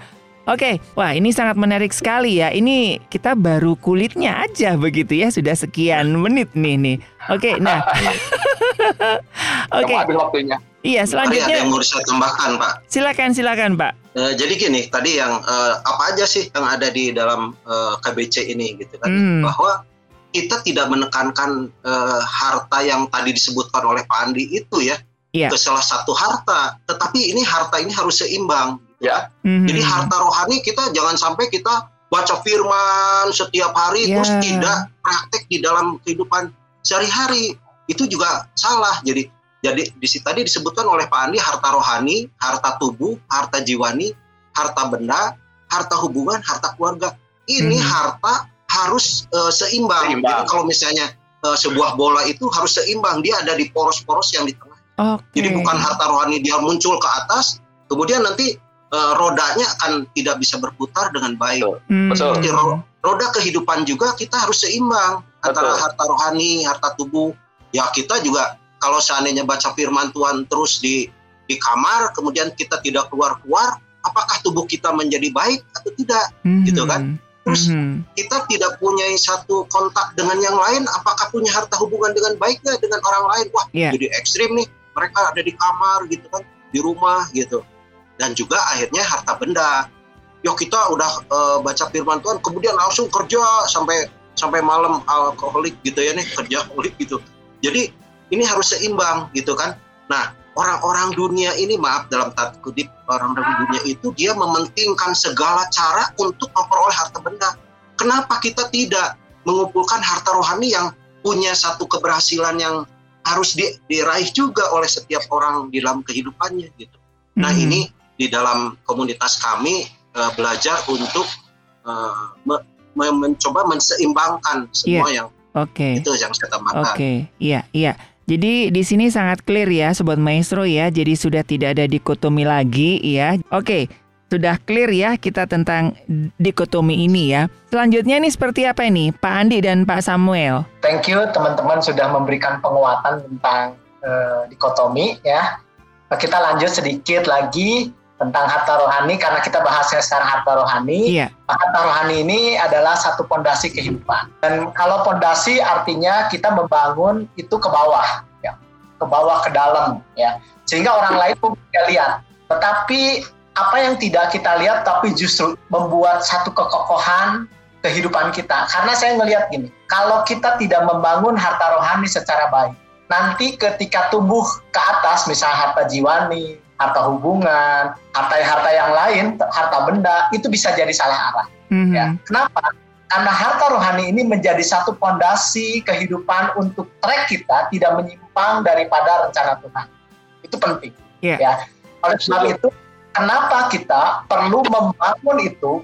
Oke, wah ini sangat menarik sekali ya. Ini kita baru kulitnya aja begitu ya. Sudah sekian menit nih nih. Oke, nah. <laughs> Oke. Okay. waktunya. Iya, selanjutnya. Ada yang mau saya tambahkan, Pak. Silakan, silakan, Pak. Uh, jadi gini, tadi yang uh, apa aja sih yang ada di dalam uh, eh, KBC ini gitu kan? Hmm. Bahwa kita tidak menekankan uh, harta yang tadi disebutkan oleh Pak Andi itu ya. Yeah. Ke salah satu harta, tetapi ini harta ini harus seimbang ya. Mm-hmm. Jadi harta rohani kita jangan sampai kita baca firman setiap hari yeah. terus tidak praktek di dalam kehidupan sehari-hari. Itu juga salah. Jadi jadi di tadi disebutkan oleh Pak Andi harta rohani, harta tubuh, harta jiwani, harta benda, harta hubungan, harta keluarga. Ini hmm. harta harus uh, seimbang. seimbang. Jadi kalau misalnya uh, sebuah bola itu harus seimbang, dia ada di poros-poros yang di tengah. Okay. Jadi bukan harta rohani dia muncul ke atas, kemudian nanti uh, rodanya akan tidak bisa berputar dengan baik. Hmm. Betul. Jadi roda kehidupan juga kita harus seimbang Betul. antara harta rohani, harta tubuh. Ya kita juga kalau seandainya baca firman Tuhan terus di di kamar, kemudian kita tidak keluar-keluar, apakah tubuh kita menjadi baik atau tidak, hmm. gitu kan? Terus hmm. kita tidak punya satu kontak dengan yang lain, apakah punya harta hubungan dengan baiknya dengan orang lain? Wah, yeah. jadi ekstrim nih. Mereka ada di kamar gitu kan, di rumah gitu dan juga akhirnya harta benda. Yo kita udah uh, baca firman Tuhan, kemudian langsung kerja sampai sampai malam alkoholik gitu ya nih <laughs> kerja alkoholik gitu. Jadi ini harus seimbang gitu kan. Nah orang-orang dunia ini maaf dalam tanda kutip orang orang dunia itu dia mementingkan segala cara untuk memperoleh harta benda. Kenapa kita tidak mengumpulkan harta rohani yang punya satu keberhasilan yang harus diraih juga oleh setiap orang di dalam kehidupannya gitu. Nah hmm. ini di dalam komunitas kami uh, belajar untuk uh, me me mencoba menseimbangkan semua yeah. yang okay. itu yang saya tambahkan. Oke, okay. iya, iya. Jadi di sini sangat clear ya sobat maestro ya. Jadi sudah tidak ada dikotomi lagi ya. Oke, okay. sudah clear ya kita tentang dikotomi ini ya. Selanjutnya ini seperti apa ini Pak Andi dan Pak Samuel? Thank you teman-teman sudah memberikan penguatan tentang uh, dikotomi ya. Kita lanjut sedikit lagi tentang harta rohani karena kita bahasnya sekarang harta rohani. Iya. Harta rohani ini adalah satu pondasi kehidupan. Dan kalau pondasi artinya kita membangun itu ke bawah. Ya. ke bawah ke dalam ya sehingga orang lain pun bisa lihat tetapi apa yang tidak kita lihat tapi justru membuat satu kekokohan kehidupan kita karena saya melihat gini kalau kita tidak membangun harta rohani secara baik nanti ketika tumbuh ke atas misalnya harta jiwani harta hubungan harta-harta yang lain harta benda itu bisa jadi salah arah mm-hmm. ya kenapa karena harta rohani ini menjadi satu fondasi kehidupan untuk trek kita tidak menyimpang daripada rencana Tuhan. Itu penting. Yeah. Ya. Oleh sebab itu, kenapa kita perlu membangun itu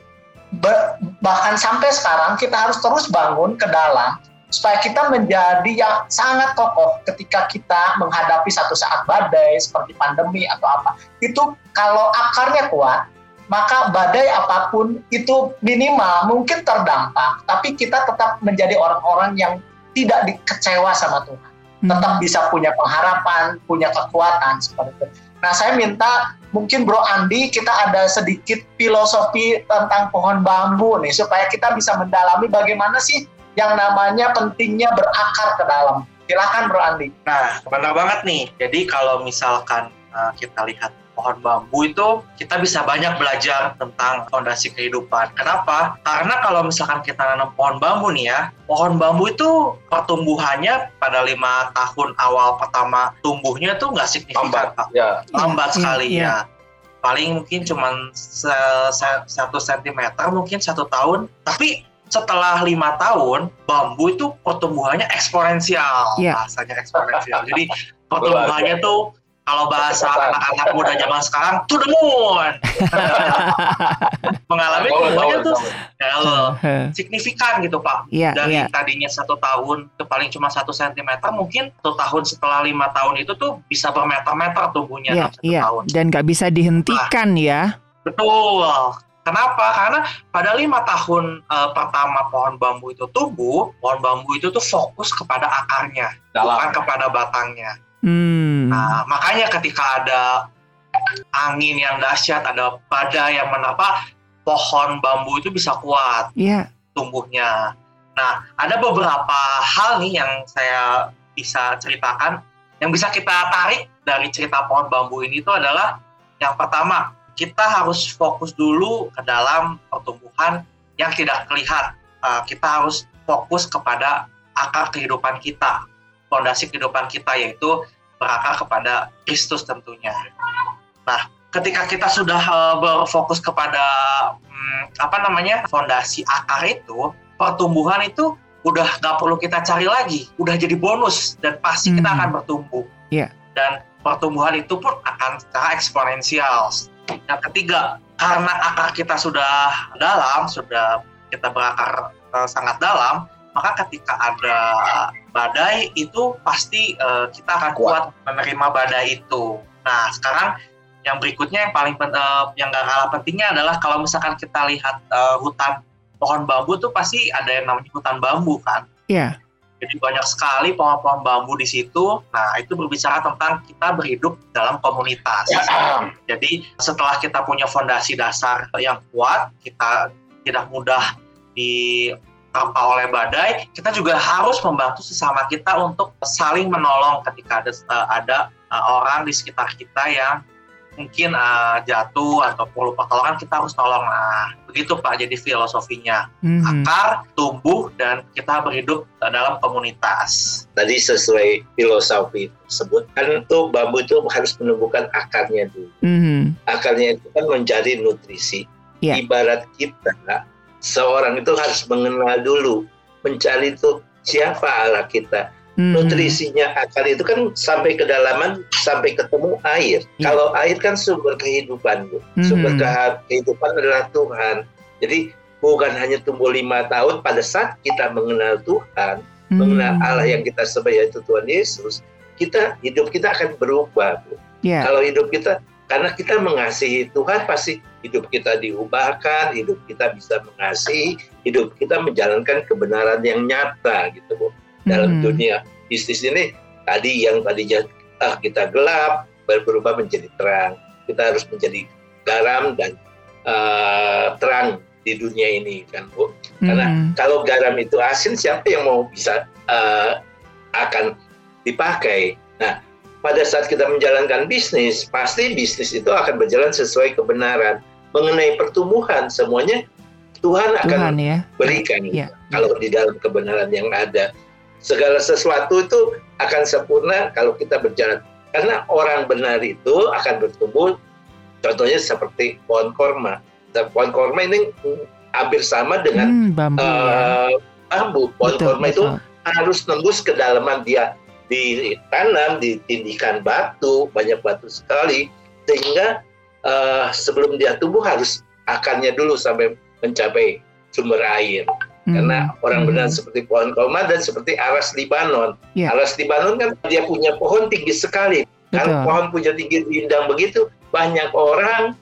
bahkan sampai sekarang kita harus terus bangun ke dalam supaya kita menjadi yang sangat kokoh ketika kita menghadapi satu saat badai seperti pandemi atau apa. Itu kalau akarnya kuat, maka badai apa pun itu minimal mungkin terdampak, tapi kita tetap menjadi orang-orang yang tidak dikecewa sama Tuhan. Hmm. Tetap bisa punya pengharapan, punya kekuatan seperti itu. Nah, saya minta mungkin Bro Andi kita ada sedikit filosofi tentang pohon bambu nih supaya kita bisa mendalami bagaimana sih yang namanya pentingnya berakar ke dalam. Silakan Bro Andi. Nah, benar banget nih. Jadi kalau misalkan uh, kita lihat pohon bambu itu kita bisa banyak belajar tentang fondasi kehidupan. Kenapa? Karena kalau misalkan kita nanam pohon bambu nih ya, pohon bambu itu pertumbuhannya pada lima tahun awal pertama tumbuhnya tuh nggak signifikan, lambat, ya. lambat ya, sekali ya. ya. Paling mungkin cuma satu sentimeter, mungkin satu tahun. Tapi setelah lima tahun bambu itu pertumbuhannya eksponensial. Yeah. bahasanya eksponensial. Jadi <laughs> pertumbuhannya tuh kalau bahasa anak-anak muda zaman sekarang to the moon. <laughs> Mengalami perubahannya tuh ya signifikan gitu pak. Yeah, dari yeah. tadinya satu tahun ke paling cuma satu sentimeter mungkin satu tahun setelah lima tahun itu tuh bisa bermeter-meter tumbuhnya yeah, satu yeah. tahun. Dan nggak bisa dihentikan nah, ya. Betul Kenapa? Karena pada lima tahun uh, pertama pohon bambu itu tumbuh, pohon bambu itu tuh fokus kepada akarnya, Dalam. bukan kepada batangnya. Hmm. Nah, makanya ketika ada angin yang dahsyat, ada badai yang menerpa, pohon bambu itu bisa kuat yeah. tumbuhnya. Nah, ada beberapa hal nih yang saya bisa ceritakan, yang bisa kita tarik dari cerita pohon bambu ini itu adalah yang pertama, kita harus fokus dulu ke dalam pertumbuhan yang tidak terlihat. Uh, kita harus fokus kepada akar kehidupan kita, fondasi kehidupan kita yaitu berakar kepada Kristus tentunya. Nah, ketika kita sudah uh, berfokus kepada um, apa namanya fondasi akar itu, pertumbuhan itu udah nggak perlu kita cari lagi, udah jadi bonus dan pasti hmm. kita akan bertumbuh. Yeah. Dan pertumbuhan itu pun akan secara eksponensial. Yang ketiga, karena akar kita sudah dalam, sudah kita berakar uh, sangat dalam, maka ketika ada badai itu pasti uh, kita akan kuat. kuat menerima badai itu. Nah sekarang yang berikutnya yang paling uh, yang gak kalah pentingnya adalah kalau misalkan kita lihat uh, hutan pohon bambu tuh pasti ada yang namanya hutan bambu kan. Iya. Yeah. Jadi banyak sekali pohon-pohon bambu di situ. Nah, itu berbicara tentang kita berhidup dalam komunitas. <clears throat> Jadi setelah kita punya fondasi dasar yang kuat, kita tidak mudah di oleh badai, kita juga harus membantu sesama kita untuk saling menolong ketika ada, uh, ada uh, orang di sekitar kita yang mungkin uh, jatuh atau perlu pertolongan kita harus tolong. Nah, begitu Pak jadi filosofinya. Mm-hmm. Akar, tumbuh dan kita berhidup dalam komunitas. Tadi sesuai filosofi tersebut kan itu bambu itu harus menumbuhkan akarnya dulu. Mm-hmm. Akarnya itu kan menjadi nutrisi. Yeah. Ibarat kita seorang itu harus mengenal dulu, mencari itu siapa Allah kita. Hmm. Nutrisinya akar itu kan sampai kedalaman, sampai ketemu air. Ya. Kalau air kan sumber kehidupan, Bu. Hmm. Sumber kehidupan adalah Tuhan. Jadi bukan hanya tumbuh lima tahun pada saat kita mengenal Tuhan, hmm. mengenal Allah yang kita sembah yaitu Tuhan Yesus, kita hidup kita akan berubah, Bu. Yeah. Kalau hidup kita karena kita mengasihi Tuhan pasti hidup kita diubahkan, hidup kita bisa mengasihi, hidup kita menjalankan kebenaran yang nyata gitu Bu. Dalam hmm. dunia bisnis ini tadi yang tadinya ah, kita gelap berubah menjadi terang. Kita harus menjadi garam dan uh, terang di dunia ini kan Bu. Karena hmm. kalau garam itu asin siapa yang mau bisa uh, akan dipakai. Nah, pada saat kita menjalankan bisnis, pasti bisnis itu akan berjalan sesuai kebenaran. Mengenai pertumbuhan, semuanya Tuhan akan Tuhan, ya. berikan ya. kalau di dalam kebenaran yang ada. Segala sesuatu itu akan sempurna kalau kita berjalan. Karena orang benar itu akan bertumbuh, contohnya seperti pohon korma. Pohon korma ini hampir sama dengan hmm, bambu. Uh, bambu. Pohon betul, korma betul. itu harus nembus kedalaman dia ditanam, ditindikan batu, banyak batu sekali, sehingga uh, sebelum dia tumbuh harus akarnya dulu sampai mencapai sumber air. Hmm. Karena orang hmm. benar seperti pohon kolma dan seperti aras Libanon. Yeah. Aras Libanon kan dia punya pohon tinggi sekali. Kalau pohon punya tinggi rindang begitu, banyak orang,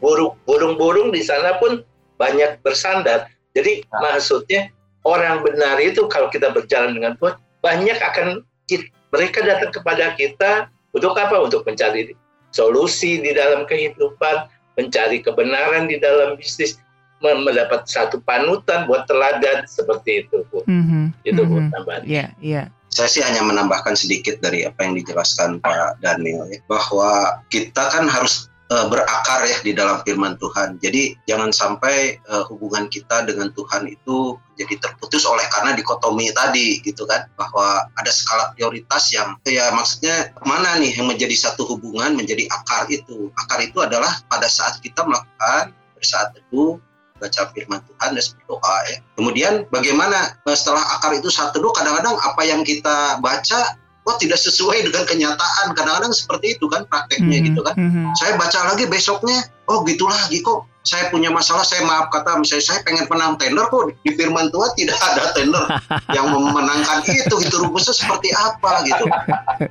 burung-burung di sana pun banyak bersandar. Jadi nah. maksudnya orang benar itu kalau kita berjalan dengan Tuhan, banyak akan mereka datang kepada kita untuk apa? Untuk mencari solusi di dalam kehidupan, mencari kebenaran di dalam bisnis, mendapat satu panutan buat teladan seperti itu, Bu. Mm-hmm. Itu Bu mm-hmm. tambahan. Iya, yeah, iya. Yeah. Saya sih hanya menambahkan sedikit dari apa yang dijelaskan Pak Daniel ya, bahwa kita kan harus uh, berakar ya di dalam firman Tuhan. Jadi jangan sampai uh, hubungan kita dengan Tuhan itu jadi terputus oleh karena dikotomi tadi gitu kan bahwa ada skala prioritas yang ya maksudnya mana nih yang menjadi satu hubungan menjadi akar itu. Akar itu adalah pada saat kita melakukan bersaat teduh baca firman Tuhan dan berdoa ya. Kemudian bagaimana eh, setelah akar itu satu teduh kadang-kadang apa yang kita baca kok tidak sesuai dengan kenyataan kadang-kadang seperti itu kan prakteknya mm-hmm. gitu kan mm-hmm. saya baca lagi besoknya oh gitu lagi kok saya punya masalah saya maaf kata misalnya saya pengen menang tender kok di firman Tuhan tidak ada tender yang memenangkan itu gitu rumusnya seperti apa gitu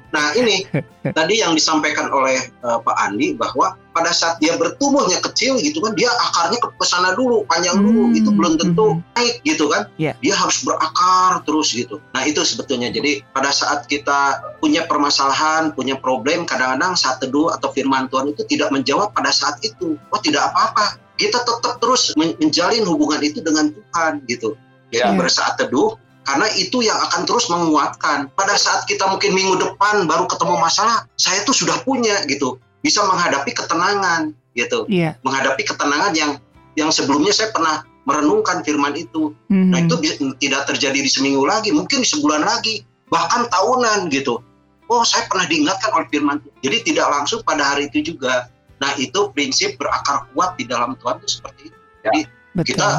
nah ini tadi yang disampaikan oleh uh, Pak Andi bahwa pada saat dia bertumbuhnya kecil gitu kan dia akarnya ke sana dulu panjang dulu hmm. itu belum tentu hmm. naik gitu kan yeah. dia harus berakar terus gitu nah itu sebetulnya jadi pada saat kita punya permasalahan punya problem kadang-kadang saat teduh atau firman Tuhan itu tidak menjawab pada saat itu oh tidak apa-apa kita tetap terus menjalin hubungan itu dengan Tuhan gitu jadi yeah. bersaat teduh karena itu yang akan terus menguatkan. Pada saat kita mungkin minggu depan baru ketemu masalah, saya tuh sudah punya gitu bisa menghadapi ketenangan gitu yeah. menghadapi ketenangan yang yang sebelumnya saya pernah merenungkan firman itu mm-hmm. nah itu tidak terjadi di seminggu lagi mungkin di sebulan lagi bahkan tahunan gitu oh saya pernah diingatkan oleh firman itu jadi tidak langsung pada hari itu juga nah itu prinsip berakar kuat di dalam Tuhan itu seperti itu jadi ya, kita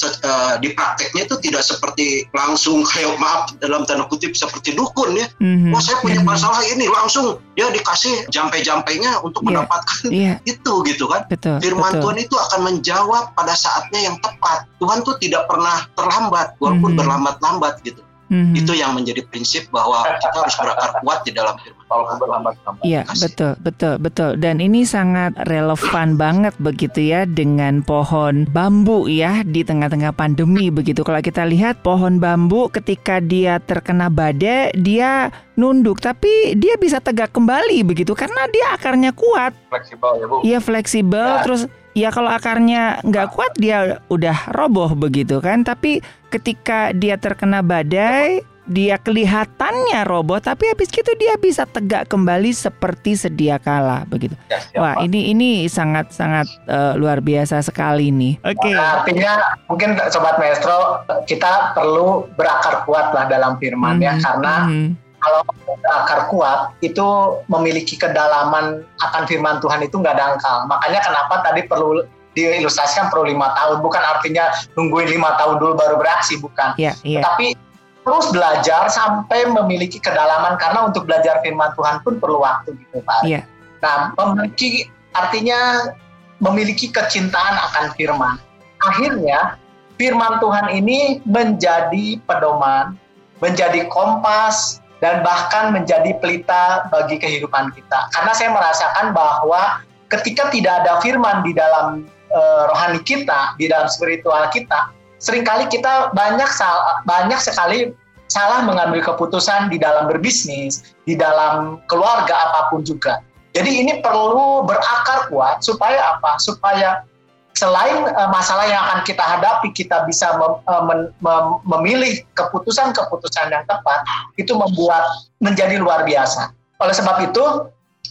uh, di prakteknya itu tidak seperti langsung <laughs> kayak maaf dalam tanda kutip seperti dukun ya. Mm-hmm. Wah saya punya mm-hmm. masalah ini langsung ya dikasih jampe-jampenya untuk yeah. mendapatkan yeah. <laughs> itu gitu kan. Betul, Firman betul. Tuhan itu akan menjawab pada saatnya yang tepat. Tuhan tuh tidak pernah terlambat walaupun mm-hmm. berlambat-lambat gitu. Mm-hmm. Itu yang menjadi prinsip bahwa kita harus berakar kuat di dalam firman. Iya, betul, betul, betul. Dan ini sangat relevan banget begitu ya dengan pohon bambu ya di tengah-tengah pandemi begitu. Kalau kita lihat pohon bambu ketika dia terkena badai, dia nunduk tapi dia bisa tegak kembali begitu karena dia akarnya kuat. Fleksibel ya, Bu. Iya, fleksibel ya. terus Ya kalau akarnya nggak kuat dia udah roboh begitu kan. Tapi ketika dia terkena badai, dia kelihatannya roboh tapi habis itu dia bisa tegak kembali seperti sedia kala begitu. Ya, Wah, ini ini sangat sangat uh, luar biasa sekali nih. Oke. Okay. Nah, artinya mungkin sobat maestro kita perlu berakar kuat lah dalam firman mm -hmm. ya mhm, karena mm -hmm kalau akar kuat itu memiliki kedalaman akan firman Tuhan itu nggak dangkal. Makanya kenapa tadi perlu diilustrasikan perlu lima tahun, bukan artinya nungguin lima tahun dulu baru beraksi, bukan. Yeah, yeah. Tapi terus belajar sampai memiliki kedalaman karena untuk belajar firman Tuhan pun perlu waktu gitu Pak. Yeah. Nah, memiliki artinya memiliki kecintaan akan firman. Akhirnya firman Tuhan ini menjadi pedoman, menjadi kompas, dan bahkan menjadi pelita bagi kehidupan kita. Karena saya merasakan bahwa ketika tidak ada firman di dalam uh, rohani kita, di dalam spiritual kita, sering kali kita banyak banyak sekali salah mengambil keputusan di dalam berbisnis, di dalam keluarga apa pun juga. Jadi ini perlu berakar kuat supaya apa? Supaya selain uh, masalah yang akan kita hadapi, kita bisa mem, uh, mem, mem, memilih keputusan-keputusan yang tepat, itu membuat menjadi luar biasa. Oleh sebab itu,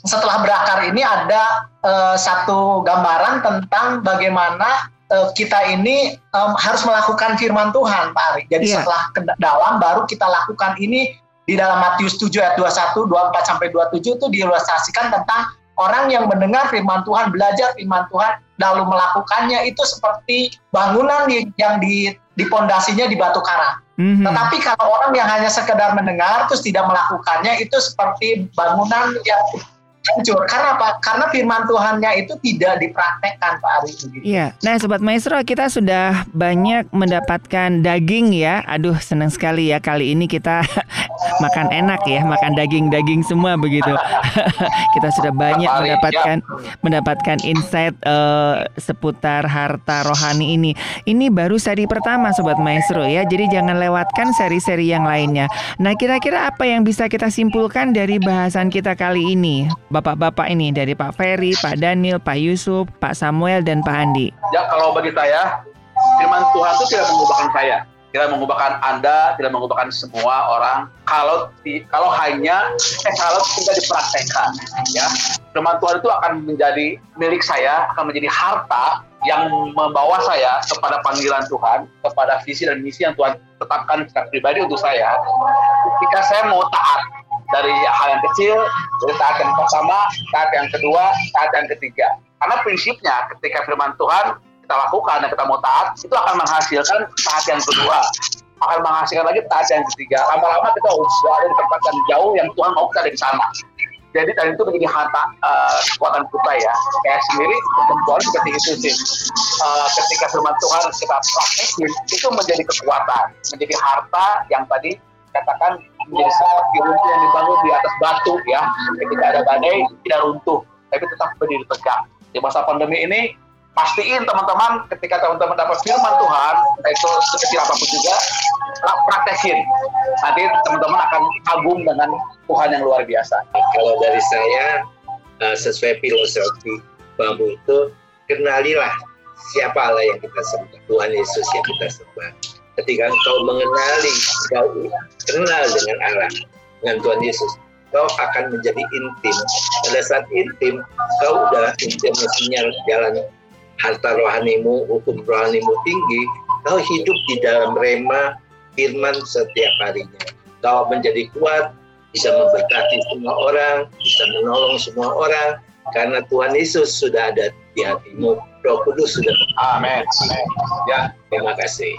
setelah berakar ini ada uh, satu gambaran tentang bagaimana uh, kita ini um, harus melakukan firman Tuhan, Pak Ari. Jadi yeah. setelah ke dalam baru kita lakukan ini di dalam Matius 7 ayat 21, 24 sampai 27 itu diilustrasikan tentang orang yang mendengar firman Tuhan, belajar firman Tuhan, lalu melakukannya itu seperti bangunan yang di di pondasinya di batu karang. Mm-hmm. Tetapi kalau orang yang hanya sekedar mendengar terus tidak melakukannya itu seperti bangunan yang hancur. Karena apa? Karena firman Tuhannya itu tidak dipraktekkan Pak Ari. Iya. Nah, sobat maestro, kita sudah banyak mendapatkan daging ya. Aduh, senang sekali ya kali ini kita <laughs> makan enak ya, makan daging-daging semua begitu. <laughs> kita sudah banyak mendapatkan mendapatkan insight uh, seputar harta rohani ini. Ini baru seri pertama sobat maestro ya. Jadi jangan lewatkan seri-seri yang lainnya. Nah, kira-kira apa yang bisa kita simpulkan dari bahasan kita kali ini? Bapak-bapak ini dari Pak Ferry, Pak Daniel, Pak Yusuf, Pak Samuel, dan Pak Andi? Ya kalau bagi saya, firman Tuhan itu tidak mengubahkan saya, tidak mengubahkan Anda, tidak mengubahkan semua orang. Kalau kalau hanya eh kalau tidak dipraktekkan, ya firman Tuhan itu akan menjadi milik saya, akan menjadi harta yang membawa saya kepada panggilan Tuhan, kepada visi dan misi yang Tuhan tetapkan secara pribadi untuk saya. Ketika saya mau taat dari hal yang kecil, dari saat yang pertama, saat yang kedua, saat yang ketiga. Karena prinsipnya ketika firman Tuhan kita lakukan dan kita mau taat, itu akan menghasilkan saat yang kedua, akan menghasilkan lagi saat yang ketiga. Lama-lama kita harus berada di tempat yang jauh yang Tuhan mau kita ada di sana. Jadi tadi itu menjadi harta uh, kekuatan kita ya. Kayak sendiri Tuhan seperti itu sih. Uh, ketika firman Tuhan kita praktekin, itu menjadi kekuatan, menjadi harta yang tadi katakan menjadi seperti runtuh yang dibangun di atas batu ya. Ketika ada badai tidak runtuh tapi tetap berdiri tegak. Di masa pandemi ini pastiin teman-teman ketika teman-teman dapat firman Tuhan itu sekecil apa pun juga praktekin. Nanti teman-teman akan kagum dengan Tuhan yang luar biasa. Kalau dari saya eh, sesuai filosofi bambu itu kenalilah siapa Allah yang kita sembah Tuhan Yesus yang kita sembah ketika engkau mengenali, kau kenal dengan Allah, dengan Tuhan Yesus, kau akan menjadi intim. Pada saat intim, kau udah intim mestinya jalan harta rohanimu, hukum rohanimu tinggi, kau hidup di dalam rema firman setiap harinya. Kau menjadi kuat, bisa memberkati semua orang, bisa menolong semua orang, karena Tuhan Yesus sudah ada di hatimu. Roh Kudus sudah. Amin. Ya, terima kasih.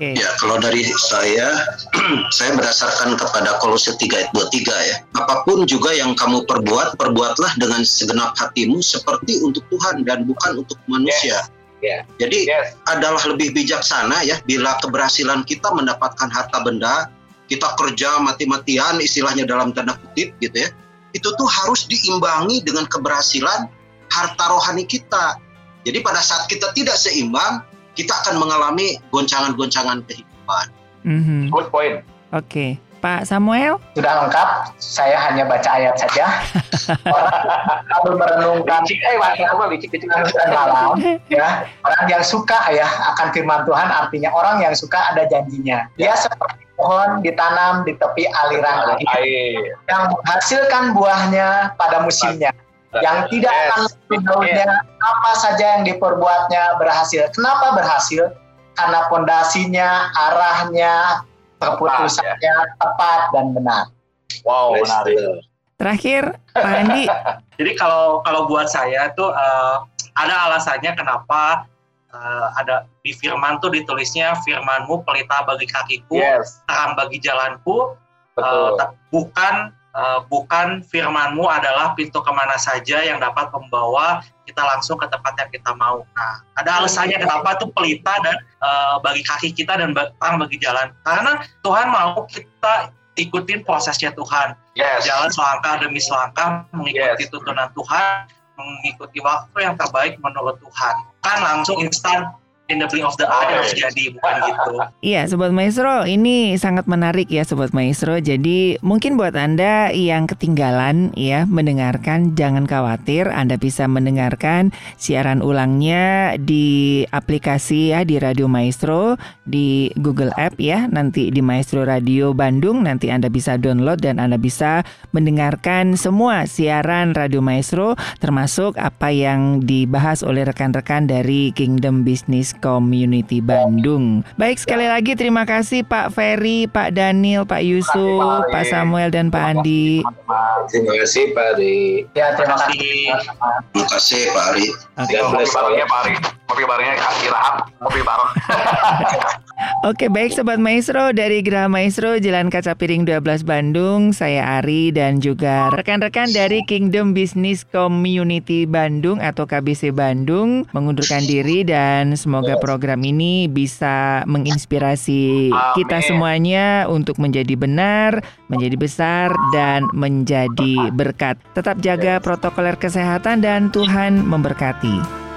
Okay. Ya, kalau dari saya, <clears throat> saya berdasarkan kepada Kolose 3 ayat 23 ya. Apa pun juga yang kamu perbuat, perbuatlah dengan segenap hatimu seperti untuk Tuhan dan bukan untuk manusia. Yes. Yeah. Jadi yes. adalah lebih bijaksana ya bila keberhasilan kita mendapatkan harta benda, kita kerja mati-matian istilahnya dalam tanda kutip gitu ya. Itu tuh harus diimbangi dengan keberhasilan harta rohani kita. Jadi pada saat kita tidak seimbang, kita akan mengalami goncangan-goncangan kehidupan. Mm-hmm. Good point. Oke. Okay. Pak Samuel? Sudah lengkap, saya hanya baca ayat saja. <laughs> Orang kalau merenungkan eh apa licik licik malam <laughs> ya. Orang yang suka ya akan firman Tuhan artinya orang yang suka ada janjinya. Dia ya. seperti pohon ditanam di tepi aliran air yang menghasilkan buahnya pada musimnya yang tidak akan daunnya apa saja yang diperbuatnya berhasil. Kenapa berhasil? Karena pondasinya, arahnya, keputusannya tepat, ya. tepat dan benar. Wow, menarik. Terakhir, Pak <laughs> Andi. Jadi kalau kalau buat saya tuh uh, ada alasannya kenapa uh, ada di firman tuh ditulisnya firmanmu pelita bagi kakiku, yes. terang bagi jalanku, Uh, bukan uh, bukan firmanmu adalah pintu ke mana saja yang dapat membawa kita langsung ke tempat yang kita mau. Nah, ada alasannya kenapa tuh pelita dan uh, bagi kaki kita dan terang bagi jalan. Karena Tuhan mau kita ikutin prosesnya Tuhan. Yes. Jalan selangkah demi selangkah mengikuti yes. tuntunan Tuhan, mengikuti waktu yang terbaik menurut Tuhan. Kan langsung instan in the blink of the eye harus jadi bukan gitu. Iya, sobat maestro, ini sangat menarik ya sobat maestro. Jadi mungkin buat Anda yang ketinggalan ya mendengarkan jangan khawatir, Anda bisa mendengarkan siaran ulangnya di aplikasi ya di Radio Maestro di Google App ya, nanti di Maestro Radio Bandung nanti Anda bisa download dan Anda bisa mendengarkan semua siaran Radio Maestro termasuk apa yang dibahas oleh rekan-rekan dari Kingdom Business Community Bandung. Baik sekali lagi terima kasih Pak Ferry, Pak Daniel, Pak Yusuf, Pak Samuel dan Pak Andi. Terima kasih Pak Ari. Ya terima kasih. Terima kasih Pak Ari. Okay. Ngopi barengnya Pak Ari. Ngopi barengnya istirahat, ngopi bareng. <laughs> Oke baik Sobat Maestro dari Geraha Maestro Jalan Kaca Piring 12 Bandung Saya Ari dan juga rekan-rekan dari Kingdom Business Community Bandung atau KBC Bandung Mengundurkan diri dan semoga program ini bisa menginspirasi Amin. kita semuanya Untuk menjadi benar, menjadi besar dan menjadi berkat Tetap jaga protokoler kesehatan dan Tuhan memberkati